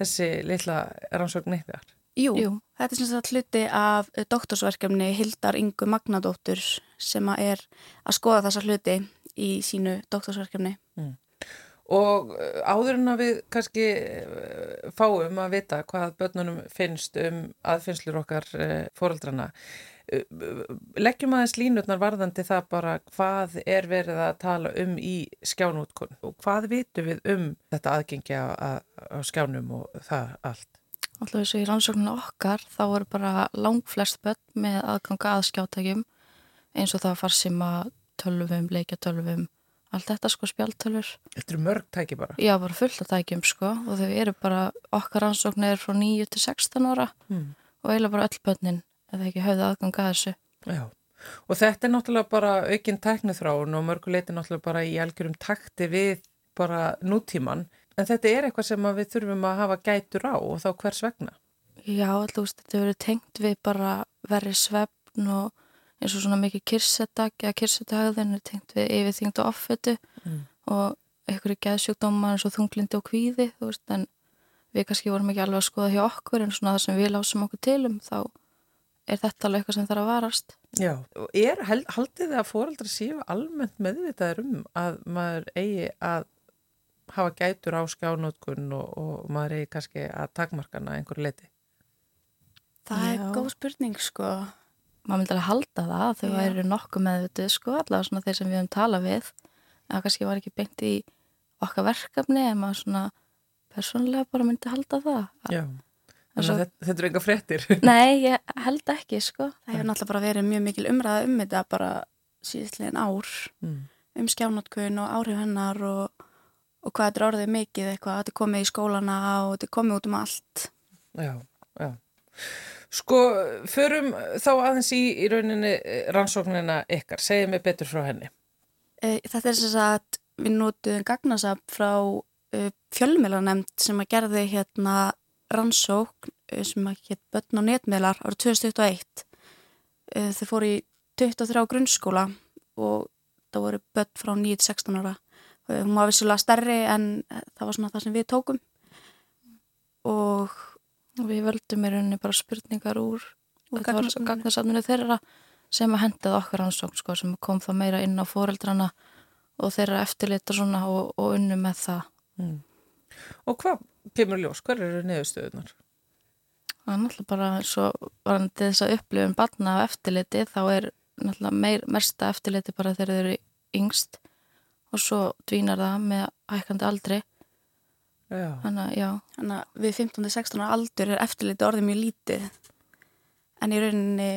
þessi litla rannsókn ykkar.
jú,
Jú.
þetta er sem sagt hluti af uh, doktorsverkefni Hildar Ingu Magnadóttur sem að er að skoða þessa hluti í sínu doktorsverkefni.
Og uh, áður en að við kannski uh, fáum að vita hvað börnunum finnst um aðfinnslur okkar fóreldrana, leggjum aðeins línutnar varðandi það bara hvað er verið að tala um í skjánútkun og hvað vitum við um þetta aðgengi á, á, á skjánum og það allt.
Alltaf þessu í rannsókninu okkar þá eru bara langflest börn með aðganga að skjátækjum eins og það farsima tölvum, leikjatölvum, allt þetta sko spjaltölfur.
Þetta eru mörg tæki bara.
Já, bara fullt af tækjum sko og þau eru bara, okkar rannsóknir er frá 9 til 16 ára
Mm.
og eiginlega bara öll börnin eða ekki höfðu aðganga að þessu.
Já, og þetta er náttúrulega bara aukinn tæknithráun og mörguleiti náttúrulega bara í algjörum takti við bara nútíman. En þetta er eitthvað sem við þurfum að hafa gætur á og þá hvers vegna?
Já, alltaf þetta verið tengt við bara verri svefn og eins og svona mikið kyrsetak eða kyrsetahagðin er tengt við yfirþyngd og offötu
Mm.
og einhverju geðsjúkdóma eins og þunglindi og kvíði, þú veist, en við kannski vorum ekki alveg að skoða hjá okkur en svona það sem við lásum okkur til um þá er þetta alveg eitthvað sem þarf að varast.
Já, og er, held, haldið þið að fóreldrar séu almennt meðvitaður um að maður eigi að hafa gætur á skjánótkun og, og maður eigi kannski að takmarkana einhver leiti?
Það
Já.
er góð spurning sko.
Maður myndi alveg halda það, þau
Já.
væri nokkuð meðvitið sko, allavega svona þeir sem við höfum talað við. Það kannski var ekki beint í okkar verkefni en maður svona persónulega bara myndi halda það.
Já.
En
Þannig að þetta, þetta er enga fréttir.
Nei, ég held ekki sko.
Það hefur náttúrulega bara verið mjög mikil umræða um þetta bara síðastliðin ár
Mm.
um skjánotkun og áhrif hennar og, og hvað þetta er orðið mikið eitthvað, þetta er komið í skólana og þetta er komið út um allt.
Já, já. Sko, förum þá aðeins í, í rauninni eh, rannsóknina ykkar. Segið mér betur frá henni.
E, þetta er sem sagt, við notuðum gagnasap frá e, fjölmiðlanemnd sem að gerði hérna rannsókn sem að hétt börn á netmiðlar árið 2021. E, þau fóru í 23 grunnskóla og það voru börn frá 9-16 ára. Hún var vissulega stærri en það var svona það sem við tókum og
Og við völdum í rauninni bara spurningar úr gagnasafninu þeirra sem að hendaði okkar rannsókn sko, sem kom það meira inn á fóreldrana og þeirra eftirlit og svona og, og unnu með það.
Mm. Og hvað kemur ljós? Hver eru niðurstöðunar?
Það er náttúrulega bara svo varandi þess að upplifun batna af eftirliti þá er náttúrulega meir, mesta eftirliti bara þegar þeir eru yngst og svo dvínar það með hækkandi aldri. Þannig að
við 15-16 ára aldur er eftirliti orðið mjög lítið en í rauninni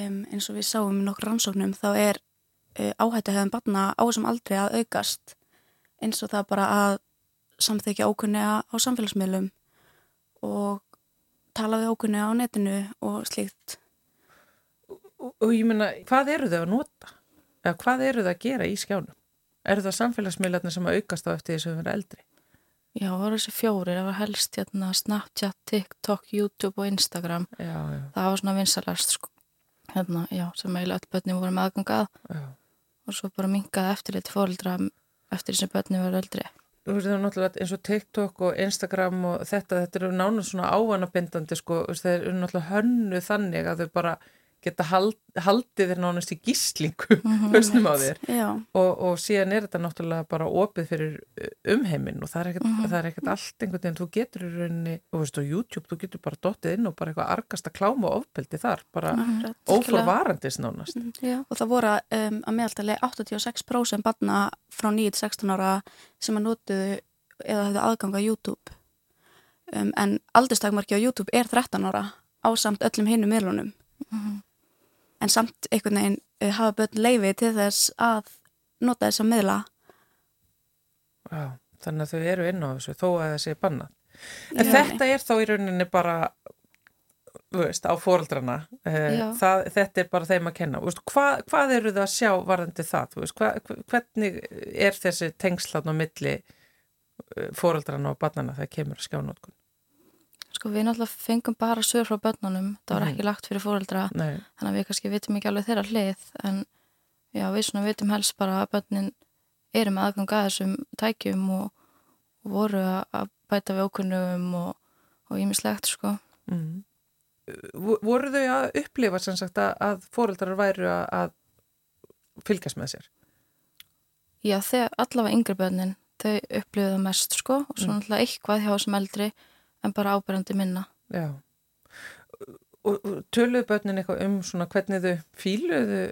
um, eins og við sáum í nokkur rannsóknum þá er uh, áhættu hefðan barna á þessum aldrei að aukast eins og það bara að samþykja ókunni á samfélagsmiðlum og tala við ókunni á netinu og slíkt.
Og, og ég meina, hvað eru þau að nota? Eða hvað eru þau að gera í skjánum? Eru það samfélagsmiðlarnir sem að aukast á eftir þess að vera eldri?
Já, það voru þessi fjórir, það var helst hérna Snapchat, TikTok, YouTube og Instagram.
Já, já,
Það var svona vinsalast sko. Hérna, já, sem eiginlega öll börni voru með aðgangað
já.
og svo bara minkaði eftirlit fóreldra eftir því sem börni voru eldri.
Þú veist það er náttúrulega eins og TikTok og Instagram og þetta, þetta eru nánast svona ávanabindandi sko, þeir eru náttúrulega hönnu þannig að þau bara geta hald, haldið þér nánast í gíslingu
Mhm.
hausnum á þér og, og síðan er þetta náttúrulega bara opið fyrir uh, umheiminn og það er ekkert,
Mhm.
það er ekkert allt einhvern veginn, þú getur í rauninni, og veist, á YouTube, þú getur bara dottið inn og bara eitthvað argasta kláma og ofbeldi þar, bara
akkurat.
óforvarandis nánast.
Já.
Og það voru um, að meðaltali 86% barna frá 9-16 ára sem að notuðu eða hefðu aðgang á YouTube. Um, en aldurstakmarki á YouTube er 13 ára á samt öllum hinnum miðlunum.
Mhm.
En samt einhvern veginn uh, hafa börn leifi til þess að nota þessa miðla.
Já, þannig að þau eru inn á þessu þó að það sé bannað. En
Já.
þetta er þá í rauninni bara veist, á fóreldrana Eh, það, þetta er bara þeim að kenna veist, hvað, hvað eru það að sjá varðandi það veist, hva, hvernig er þessi tengslan á milli fóreldrana og barnana þegar kemur að skjánótkun
Sko við náttúrulega fengum bara sögur frá börnunum, það var ekki lagt fyrir fóreldra, þannig að við kannski vitum ekki alveg þeirra hlið, en já, við svona vitum helst bara að börnin eru með aðgang að þessum tækjum og, og voru að- bæta við ókunnugum og, og ímislegt, sko.
mm. Vo- voru þau að upplifa sem sagt að, fóreldrar væru að, fylgjast með sér
Já, þegar allavega yngri börnin, þau upplifðu það mest, sko, og svo
Mm.
eitthvað hjá þessum eldri, en bara ábyrjandi minna.
Já og, og töluðu börnin eitthvað um svona hvernig þau fíluðu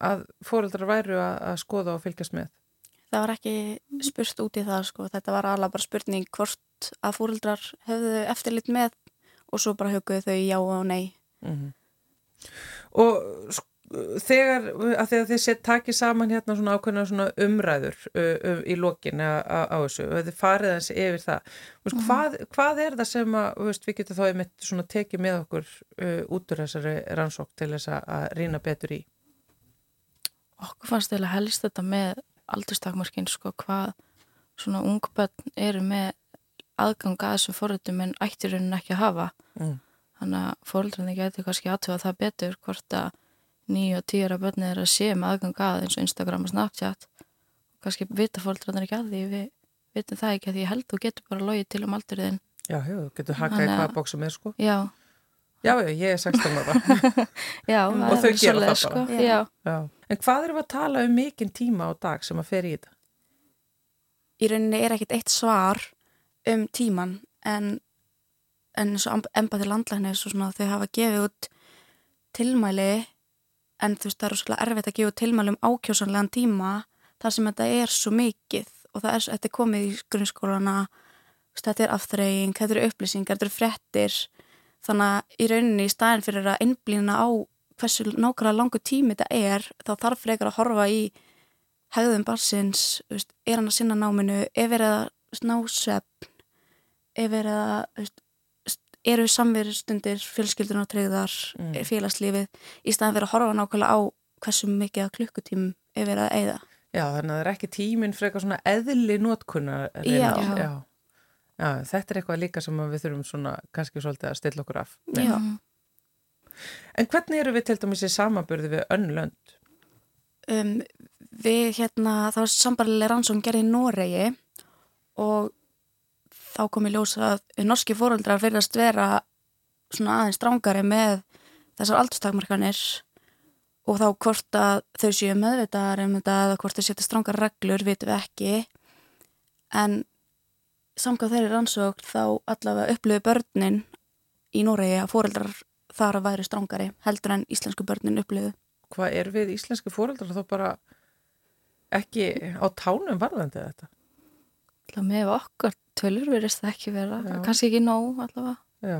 að fóreldrar væru að, að skoða og fylgjast með
Það var ekki spurt út í það sko. Þetta var alveg bara spurning hvort að fúrildrar hefðu eftirlit með og svo bara huguðu þau já og nei.
mm og sk- þegar að þegar þið set takið saman hérna svona ákveðna svona umræður uh, uh, í lokin á, þessu og þið farið þessi yfir það veist, hvað, hvað er það sem að veist, við getum þá einmitt svona tekið með okkur uh, út úr þessari rannsók til þess að, rýna betur í
Okkur fannst eða helst þetta með aldurstakmarkin, sko, hvað svona ungbönn eru með aðgang að þessum forritum en ættir raunin ekki að hafa.
mm.
Þannig að fóreldrarnir getur kannski aðtöfa það betur hvort að nýju og tíra börni er að sé með aðgang að eins og Instagram og Snapchat. Kannski vita fóreldrarnir ekki að því, við vitum það ekki að því ég held þú getur bara logið til um aldurðin.
Já, já, þú getur hakað í hvaða bóksum er sko
Já,
Já, já, ég er 16 ára.
Já, það
Og
er
þau gera það bara.
Sko. Já.
Já. En hvað við að tala um mikinn tíma á dag sem að fer í þetta?
í rauninni er ekkit eitt svar um tíman en, en eins og og svona þau hafa gefið út tilmæli en þú veist það er rosalega erfitt að gefa út tilmæli um ákjósanlegan tíma þar sem þetta er svo mikið og það er, þetta er komið í grunnskólana þetta er afþreying, þetta eru upplýsingar, þetta eru frettir þannig að í rauninni í staðin fyrir að innblýna á hversu nákvæmlega langu tími þetta er þá þarf frekar að horfa í hegðum barsins, er hann að sinna náminu, er verið að veist, ná svefn, er verið að veist, eru samverðstundir fjölskyldun og treyðar
Mm.
mm. félagslífið í staðan fyrir að horfa nákvæmlega á hversu mikið klukkutímum er verið að eyða.
Já, þannig að það er ekki tíminn frekar svona eðli notkunna.
Já.
já. Já, þetta er eitthvað líka sem við þurfum svona kannski svolítið að stilla okkur af.
Já.
En hvernig eru við til dæmis í samanburði við önn lönd?
Um, við hérna, það var sambarilega rannsókn gerði í Noregi og þá kom í ljós að norski fóröldrar verðast vera svona aðeins strángari með þessar aldurstakmarkanir og þá hvort að þau séu meðvitaðar um þetta eða hvort þau setja strángar reglur vitum við ekki en samkvæð þeirri rannsókn þá allavega upplöfu börnin í Noregi að fóröldrar þar að væri strángari heldur en íslensku börnin upplöfu
Hvað er við íslenski fóreldrar þá bara ekki á tánum varðandi þetta?
Það með okkar tölur verðist það ekki vera,
Já.
kannski ekki nóg allavega.
Já.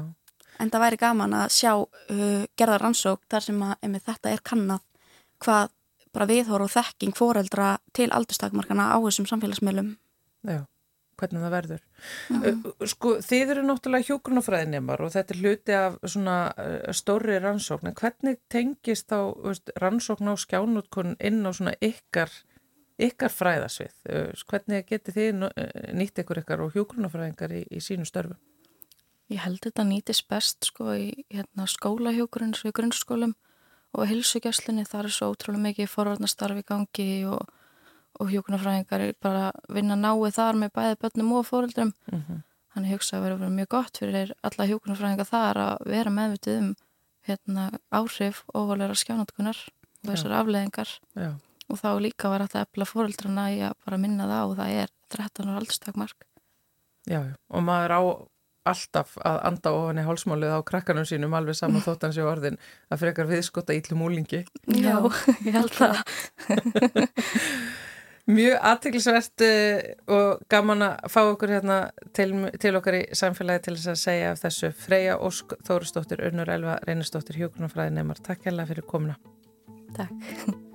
En það væri gaman að sjá uh, gerða rannsók þar sem að þetta er kannad hvað bara viðhóru og þekking fóreldra til aldurstakmarkana á þessum samfélagsmiðlum.
Já, hvernig það verður.
Mhm.
Uh, Sko, þið eru náttúrulega hjókunarfræðinemar og þetta er hluti af svona uh, stóri rannsókn. En hvernig tengist þá veist, rannsókn á skjánútkun inn á svona ykkar, ykkar fræðasvið? Hvernig getið þið uh, nýtt ykkur ykkar og hjókunarfræðingar í, í sínu störfum?
Ég held þetta nýtist best sko í hérna, skólahjókurinn, svo í grunnskólum og hilsugjastlunni, þar er svo ótrúlega mikið forvarnastarf í gangi og, og hjókunarfræðingar bara vinna náið þar með bæði börnum og fóreldrum.
Mm -hmm.
Þannig hugsa að vera, mjög gott fyrir alla hjókunarfræðingar þar að vera meðvitið um hérna, áhrif óvalega skjánatkunar og þessar afleðingar
Já,
og þá líka var þetta efla fóreldrana í að bara minna það og það er 13 ára aldurstakmark.
já. Og maður á alltaf að anda ofan í hálsmálið á krakkanum sínum alveg saman þótt hans í orðin að frekar viðskota ítlum úlingi.
Já, ég held það.
Mjög aðtiklisvert uh, og gaman að fá okkur hérna til, til okkar í samfélagi til þess að segja af þessu Freyja Ósk Þórustóttir, Unnur Elva Reynistóttir, Hjókunarfræði Neymar. Takk hérlega fyrir komuna.
Takk.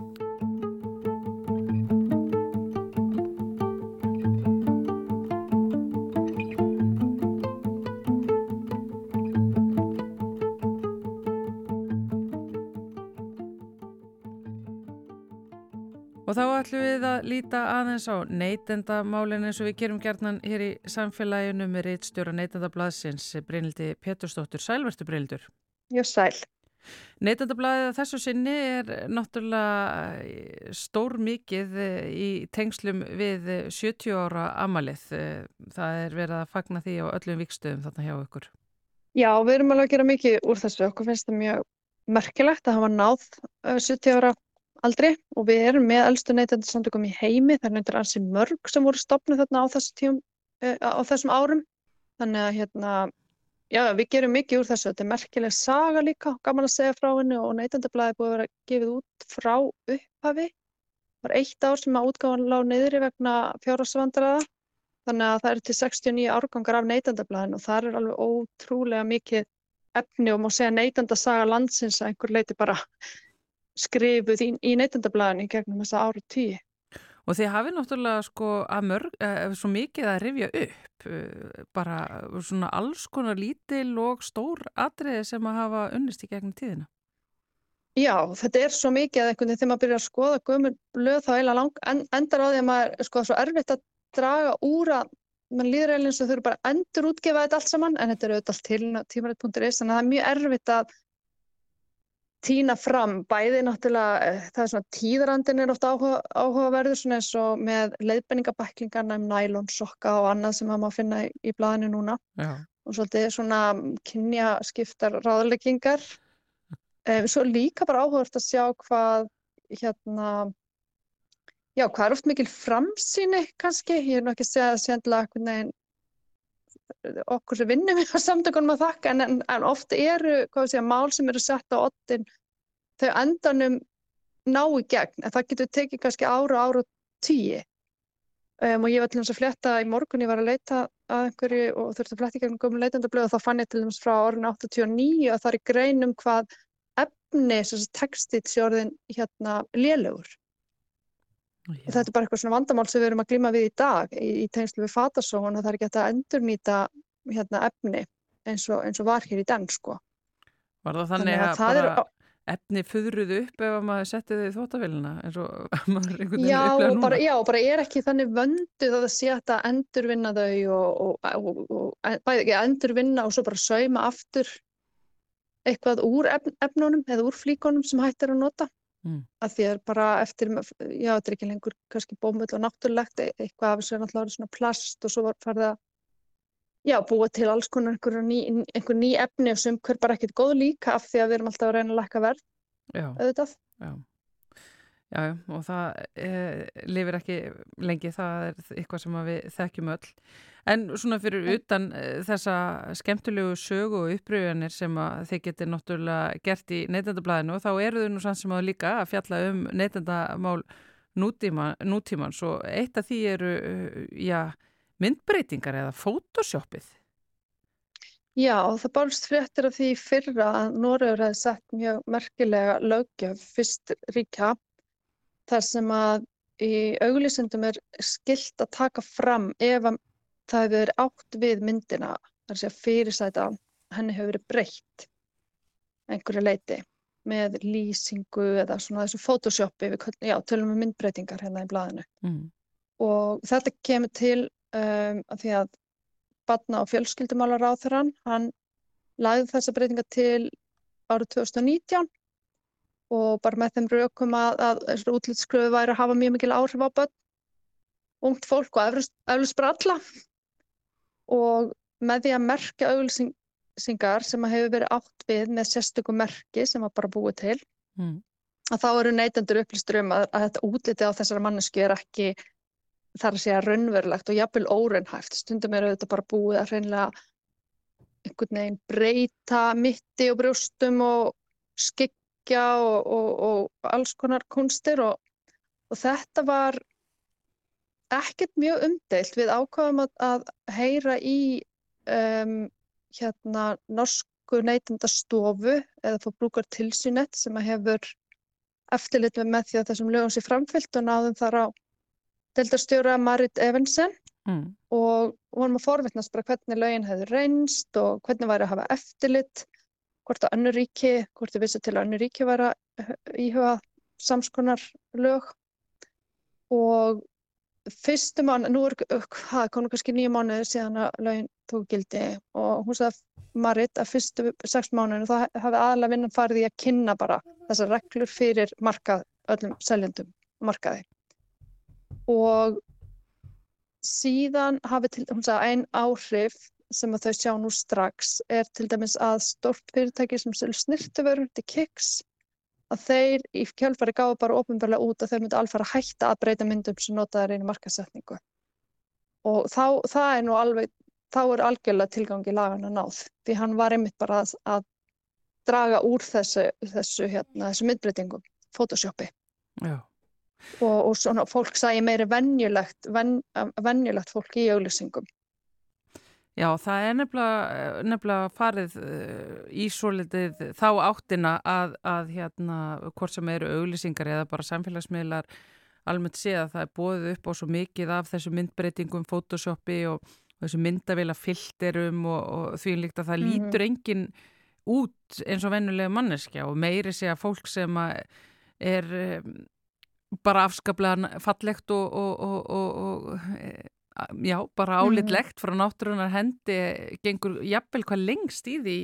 Og þá ætlum við að líta aðeins á neytendamálin eins og við gerum gerðnan hér í samfélaginu með reitstjóra neytendablaðsins Brynildi Pétursdóttur. Sælvertu Brynildur.
Já, sæl.
Neytendablaðið að þessu sinni er náttúrulega stór mikið í tengslum við 70 ára amalið. Það er verið að fagna því á öllum vikstöðum þarna hjá ykkur.
Já, við erum alveg að gera mikið úr þessu. Okkur finnst það mjög merkilegt að hafa náð uh, 70 ára aldri og við erum með elstu neytendasamtökum í heimi. Það er nefndir ansi mörg sem voru stopnið þarna á, þessu tíum, uh, á þessum árum. Þannig að hérna, já, við gerum mikið úr þessu. Þetta er merkileg saga líka, gaman að segja frá henni og neytendablaði búið að vera gefið út frá upphafi. Það var eitt ár sem að útgáfan lág niðri vegna fjárhagsvandræða. Þannig að það eru til 69 árgangar af neytendablaðin og það er alveg ótrúlega mikið efni og má segja neytendasaga landsins að einhver leiti bara skrifuð í, í neytendablaðin í gegnum þessa ára tíu.
Og þið hafið náttúrulega sko að mörg, eh, svo mikið að rifja upp, eh, bara svona alls konar lítil og stór atriði sem að hafa unnist í gegnum tíðina.
Já, þetta er svo mikið að einhvern veginn þegar maður byrjar að skoða gömur blöð þá eiginlega lang, en, endar á því að maður sko svo erfitt að draga úr að mann líður eiginlega eins og þau eru bara endur útgefa þetta allt saman en þetta er auðvitað til tímarætt.is þannig að það er mjög erfitt að týna fram bæði náttúrulega eh, það er svona tíðrandin er ofta áhuga, áhugaverður svona eins og með leiðbenningabæklingarna um nælon, sokka og annað sem maður finna í, í blaðinu núna
Já.
og svolítið svona kynja skiptar ráðleggingar. Um, svo líka bara áhugast að sjá hvað hérna, já, hvað er oft mikil framsýni kannski, ég er nú ekki að segja að sendla okkur sem vinnum við á samtökunum að þakka en, en, en oft eru, segja, mál sem eru sett á ottin, þau endanum ná í gegn, en það getur tekið kannski ára, ára og tíu. Um, og ég var til dæmis að fletta í morgun, ég var að leita að einhverju og þurfti að fletta í gegnum gömum leitandablöð og þá fann ég til dæmis frá orðinu 89 að það er greinum hvað efni, þess að textill sé orðin hérna lélugur og þetta er bara eitthvað svona vandamál sem við erum að glíma við í dag í, í tengslu við fatasóun og það er ekki að endurnýta hérna efni eins og, eins og var hér í den sko.
Var það þannig, þannig að, að það er, efni fyrruð upp ef maður setti þið í þóttavélina eins og maður einhvern veginn upplega núna?
Bara, já, bara er ekki þannig vönduð að það sé að endurvinna þau og, og, og bæði ekki að endurvinna og svo bara sauma aftur eitthvað úr efn, efnunum eða úr flíkonum sem hættir að nota mm. að því að bara eftir, já þetta er ekki lengur kannski bómull og náttúrulegt e, eitthvað af þessu er náttúrulega svona plast og svo var farið að já búa til alls konar einhver ný, einhver ný efni sem hver bara ekkert góð líka af því að við erum alltaf að reyna að lækka verð
já.
auðvitað
já. Já, og það e, lifir ekki lengi, það er eitthvað sem við þekkjum öll En svona fyrir utan uh, þessa skemmtilegu sögu og uppröðunir sem þið getur náttúrulega gert í neytendablaðinu þá eru þau nú sann sem að líka að fjalla um neytendamál nútíma, nútímans og eitt af því eru uh, já, myndbreytingar eða fótoshoppið.
Já, það bálst fréttir af því fyrra að Norður hefði sett mjög merkilega lögjöf fyrst ríkja þar sem að í auglýsendum er skilt að taka fram ef að það hefur verið átt við myndina, þar sé að fyrirsæta henni hefur verið breytt einhverju leiti með lýsingu eða svona þessu photoshopi við já, tölum við myndbreytingar hérna í blaðinu mm. og þetta kemur til um, að því að badna og fjölskyldumálar á þeirran hann lagði þessa breytinga til árið 2019 og bara með þeim raukum að, að þessu útlýtskröfu væri að hafa mjög mikil áhrif á börn ungt fólk og eflust bara alla og með því að merka auglýsingar sem hefur verið átt við með sérstökum merki sem var bara búið til mm. að þá eru neytendur upplýstur um að, að þetta útliti á þessara mannesku er ekki þar að segja raunverulegt og jafnvel óraunhæft. Stundum eru þetta bara búið að hreinlega einhvern veginn breyta mitti og brjóstum og skikja og, og, og alls konar kunstir og, og þetta var ekkert mjög umdeilt við ákvaðum að, að heyra í um, hérna norsku neytendastofu eða fór brúkar tilsynett sem að hefur eftirlit með því að þessum lögum sé framfyllt og náðum þar á deltastjóra Marit Evensen mm. og vonum að forvittnast bara hvernig lögin hefur reynst og hvernig væri að hafa eftirlit hvort að önnur ríki, hvort þið vissi til að önnur ríki væri að íhuga samskonar lög. Og fyrstu mánu, nú er hvað, konu kannski nýja mánuði síðan að laugin tók gildi og hún sagði Marit að fyrstu sex mánuðinu þá hafi aðalega vinnan farið í að kynna bara þessar reglur fyrir markað öllum seljendum markaði. Og síðan hafi til, hún sagði einn áhrif sem að þau sjá nú strax er til dæmis að stort fyrirtæki sem selur snirtuverður til kiks að þeir í kjölfari gáðu bara ofinbarlega út að þeir myndi alfara að hætta að breyta myndum sem notaður einu markasetningu. Og þá, það er nú alveg, þá er algjörlega tilgangi lagan að náð, því hann var einmitt bara að, að draga úr þessu, þessu, hérna, þessu myndbreytingum, photoshopi.
Já.
Og, og svona fólk sæði meiri vennjulegt, ven, vennjulegt fólk í auglýsingum.
Já, það er nefnilega, nefnilega farið uh, í svo litið þá áttina að, að hérna, hvort sem eru auglýsingar eða bara samfélagsmiðlar almennt sé að það er bóðið upp á svo mikið af þessu myndbreytingum, photoshopi og, og þessu myndavila filterum og, og því líkt að það mm -hmm. lítur engin út eins og vennulega manneskja og meiri sé að fólk sem að er um, bara afskaplega fallegt og, og já, bara álitlegt frá náttúrunar hendi gengur jafnvel hvað lengst í því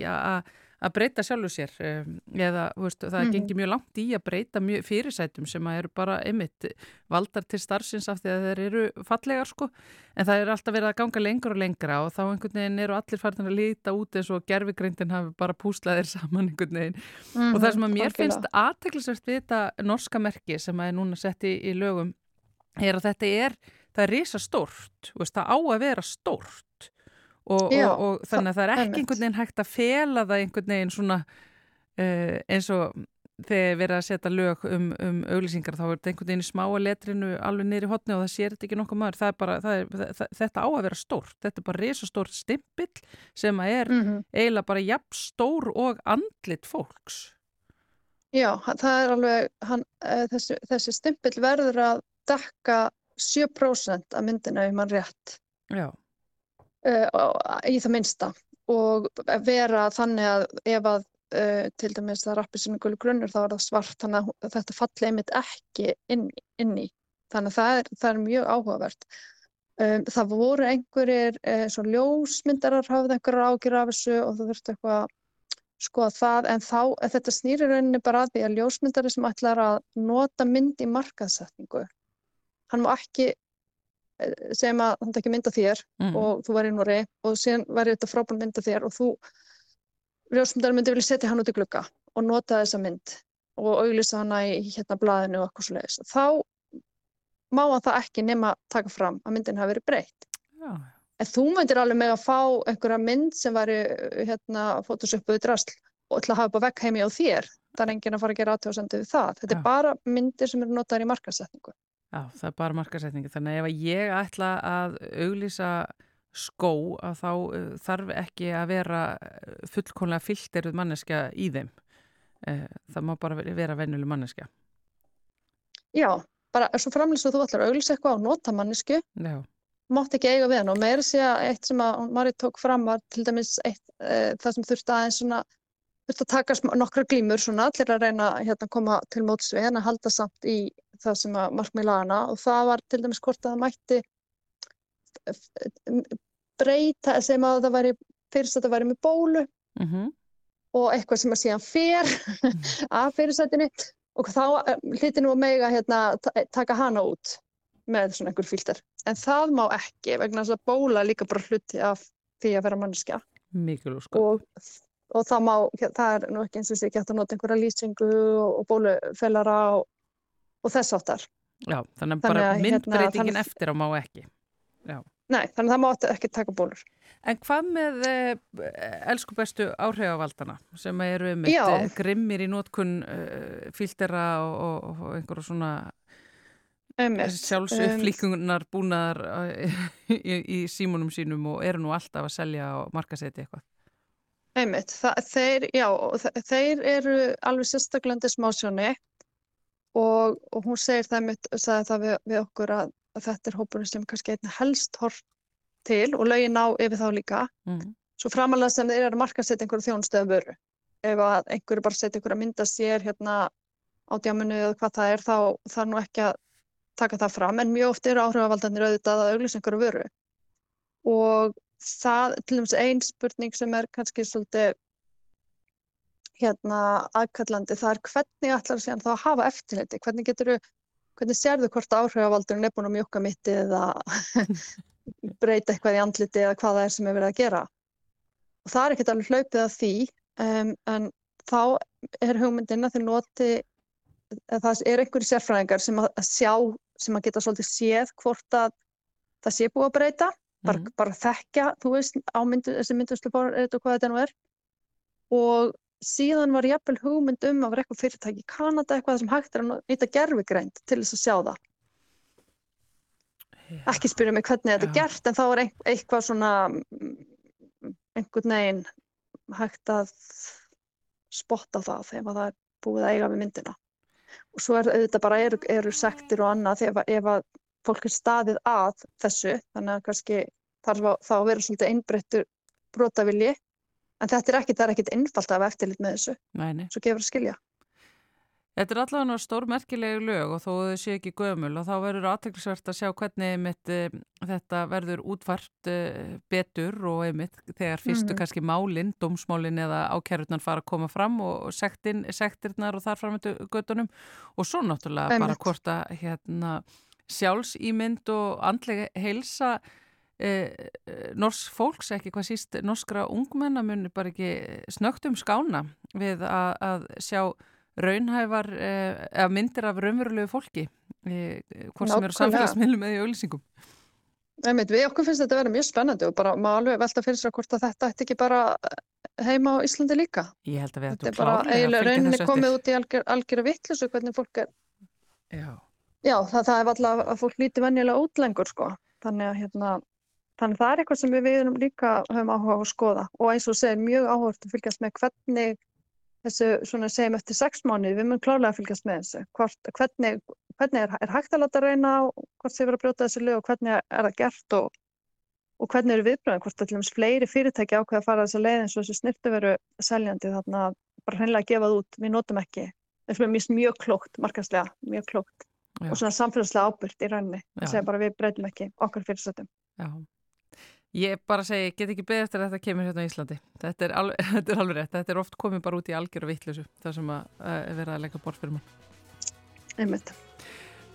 að breyta sjálfu sér um, eða veist, það
Mhm.
gengir mjög langt í að breyta fyrirsætum sem að eru bara einmitt valdar til starfsins af því að þeir eru fallegar sko en það er alltaf verið að ganga lengur og lengra og þá einhvern veginn eru allir farin að líta út eins og gerfigreindin hafi bara púslaðir saman einhvern veginn
Mhm,
og það sem að mér
algjörlega.
finnst aðteklisvert við þetta norska merki sem að er núna sett í, í lögum er að þetta er, það er risa stórt, veist, það á að vera stórt. Og,
Já,
og, og þannig að það er ekki einhvern veginn hægt að fela það einhvern veginn svona uh, eins og þegar verið að setja lög um, um auglýsingar þá er þetta einhvern veginn í smáa letrinu alveg niður í hotni og það sér þetta ekki nokkuð maður. Er bara, er, það, þetta á að vera stórt. Þetta er bara risa stórt stimpill sem að er
Mhm.
eiginlega bara jafn stór og andlit fólks.
Já, það er alveg, hann, uh, þessi, þessi stimpill verður að dekka 7% af myndina ef mann rétt uh, í það minnsta. Og vera þannig að ef að uh, til dæmis það er appi sinni gullu grunnur þá er það svart þannig að þetta falli einmitt ekki inn, inn í. Þannig að það er, það er mjög áhugavert. Um, það voru einhverjir uh, svo ljósmyndarar hafði einhverjar ágjur af þessu og það þurfti eitthvað að skoða það en þá, þetta snýrir rauninni bara að því að ljósmyndari sem ætlar að nota mynd í markaðsetningu hann má ekki eh, segjum að hann tekja mynd af þér
mm.
og þú væri í Nóri og síðan væri þetta frábær mynd af þér og þú ljósmyndar myndi vilja setja hann út í glugga og nota þessa mynd og auglýsa hana í hérna blaðinu og eitthvað svo leiðis. Þá má hann það ekki nema taka fram að myndin hafi verið breytt.
já,
En þú myndir alveg með að fá einhverja mynd sem væri hérna fótosöpuðu drasl og ætla að hafa bara vekk heimi á þér. Það er enginn að fara að gera aðtjóðsendu við það. Þetta
Já.
er bara myndir sem eru notaðar í markasetningu.
Já, það er bara markasetningi þannig að ef ég ætla að auglýsa skó að þá uh, þarf ekki að vera uh, fullkonlega fyllteruð manneskja í þeim. Uh, það má bara vera- venjuleg manneskja.
Já, bara svo framlýst og þú ætlar að auglýsa eitthvað á notamannisku
Já,
mátt ekki eiga við hann og meira sé að eitt sem að Mari tók fram var til dæmis eitt, e, það sem þurfti aðeins svona þurfti að taka nokkrar glímur svona allir að reyna hérna að koma til móts við en að halda samt í það sem að markmið lagana og það var til dæmis hvort að það mætti breyta sem að það væri fyrst að það væri með bólu
mm
og eitthvað sem að síðan fer af fyrirsætinu og þá hliti nú að mega hérna, ta- taka hana út með svona einhver fílter. En það má ekki vegna þess að bóla líka bara hluti af því að vera
sko
og, og það má, það er nú ekki eins og sé ekki hægt að nota einhverja lýsingu og, og bólufellara og, og þess áttar.
Já, þannig
Þannig
bara
að, hérna,
myndbreytingin
þannig-
eftir á má ekki
Nei, þannig að það má ekki taka bólur.
En hvað með eh, elsku bestu áhrifavaldana sem eru með
Já.
grimmir í nótkun uh, fíltera og, og, og einhverju svona
Einmitt.
sjálfsupplíkunar búnaðar í, í símunum sínum og eru nú alltaf að selja og markaseti eitthvað.
Einmitt, það, þeir, já, þeir eru alveg sérstaklega smásjóni og, og hún segir það, sagði það við, við okkur að, að þetta er hópurinn sem kannski einnig helst hort til og lögin á yfir þá líka.
Mm.
Svo framalega sem þeir eru að markasetja einhverju þjónustöðu vöru. Ef að einhverju bara setja einhverju að mynda sér hérna á djáminu eða hvað það er þá þarf nú ekki að taka það fram en mjög oft eru áhrifavaldarnir auðvitað að auglýsa einhverju vöru. Og það, til dæmis ein spurning sem er kannski svolítið hérna aðkallandi, það er hvernig ætlar þá að hafa eftirliti, hvernig getur hvernig sérðu hvort áhrifavaldurinn er búin að mjúka mitti eða breyta eitthvað í andliti eða hvað það er sem er verið að gera. Og það er ekkert alveg hlaupið að því, um, en þá er hugmyndin að þið noti, að það er einhverju sérfræðingar sem að sjá, sem að geta svolítið séð hvort að það sé búið að breyta, bara,
Mhm.
bara þekkja, þú veist, á myndu, þessi mynduslu og hvað þetta nú er. Og síðan var jafnvel hugmynd um að vera eitthvað fyrirtæki í Kanada eitthvað sem hægt er að nýta gerfigreind til þess að sjá það.
Já.
Ekki spyrja mig hvernig þetta er gert en þá er eitthvað svona mm, einhvern veginn hægt að spotta það þegar það er búið að eiga við myndina. Og svo er auðvitað bara eru, eru sektir og annað að- ef að fólk er staðið að þessu þannig að kannski þarf að, þá að vera svolítið einbreyttur brotavilji en þetta er ekkit, það er ekkit einfalt hafa eftirlit með þessu,
Nei, nei.
svo gefur að skilja.
Þetta er allavega stórmerkilegu lög og þó þau séu ekki gömul og þá verður aðteklisvert að sjá hvernig einmitt, e, þetta verður útfart e, betur og einmitt þegar fyrstu
Mhm.
kannski málinn, dómsmálinn eða ákærurnar fara að koma fram og sektin, sektirnar og þar framöndu göttunum og svo náttúrulega bara
Einmitt.
hvort að hérna, sjálfsýmynd og andlega heilsa eh, nors fólks, ekki hvað síst norskra ungmenna munir bara ekki snögt um skána við að, að sjá raunhæfar eh, eða myndir af raunverulegu fólki eh, hvort sem eru samfélagsmiðlum eða í auglýsingum.
Einmitt, við okkur finnst þetta að vera mjög spennandi og bara má alveg velta fyrir sér hvort að þetta ætti ekki bara heima á Íslandi líka.
Ég held að við
Þetta
ættum
er bara
klárlega að
eiginlega
fylgja
rauninni
þessu
komið
eftir.
út í algjör, algjör vittlusu hvernig fólk er.
Já.
Já, það, það er alltaf að fólk líti venjulega út lengur sko. Þannig að hérna, þannig að það er eitthvað sem við viðum líka höfum áhuga á að skoða og eins og segir mjög áhugast að fylgjast með hvernig þessu, svona segjum eftir sex mánuði, við munum klárlega að fylgjast með þessu. Hvort, hvernig, hvernig er, er hægt að láta reyna á hvort þið verið að brjóta þessu lög og hvernig er það gert og, og hvernig eru viðbröðin, hvort dæmis fleiri fyrirtæki ákveða að fara þessa leið eins og þessu snirtu veru seljandi þarna bara hreinlega að gefa það út, við notum ekki. Það er mjög, mjög klókt, markaslega, mjög klókt
Já.
og svona samfélagslega ábyrgt í rauninni. Það segja bara við breytum ekki okkar fyrirsettum.
Já. Ég bara segi, get ekki beðið eftir að þetta kemur hérna á Íslandi. Þetta er alveg, þetta er alveg rétt. Þetta er oft komið bara út í algjöru vittlusu þar sem að uh, vera að leggja borð fyrir mann.
Einmitt.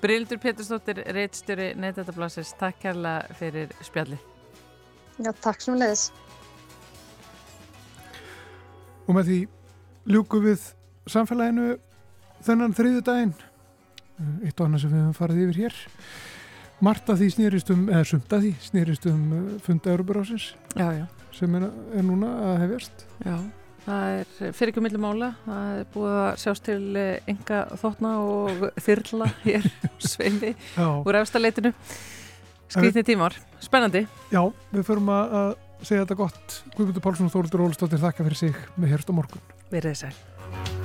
Brildur Pétursdóttir, reitstjóri Neitatablasins, takk kærlega fyrir spjalli.
Já, takk sem leiðis.
Og með því ljúku við samfélaginu þennan þriðu daginn. Eitt og annað sem við höfum farið yfir hér. Margt af því snýrist um, eða sumt af því snýrist um uh, funda Európarásins sem er, er núna að hefjast.
Já, það er fyrir ekki milli mála. Það er búið að sjást til enga þóttna og þyrla hér sveimi úr efstaleitinu. Skrítni tímar. Spennandi.
já við förum að, segja þetta gott. Guðmundur Pálsson og Þóruldur Ólistóttir þakka fyrir sig með hérst á morgun.
Verðið sæl.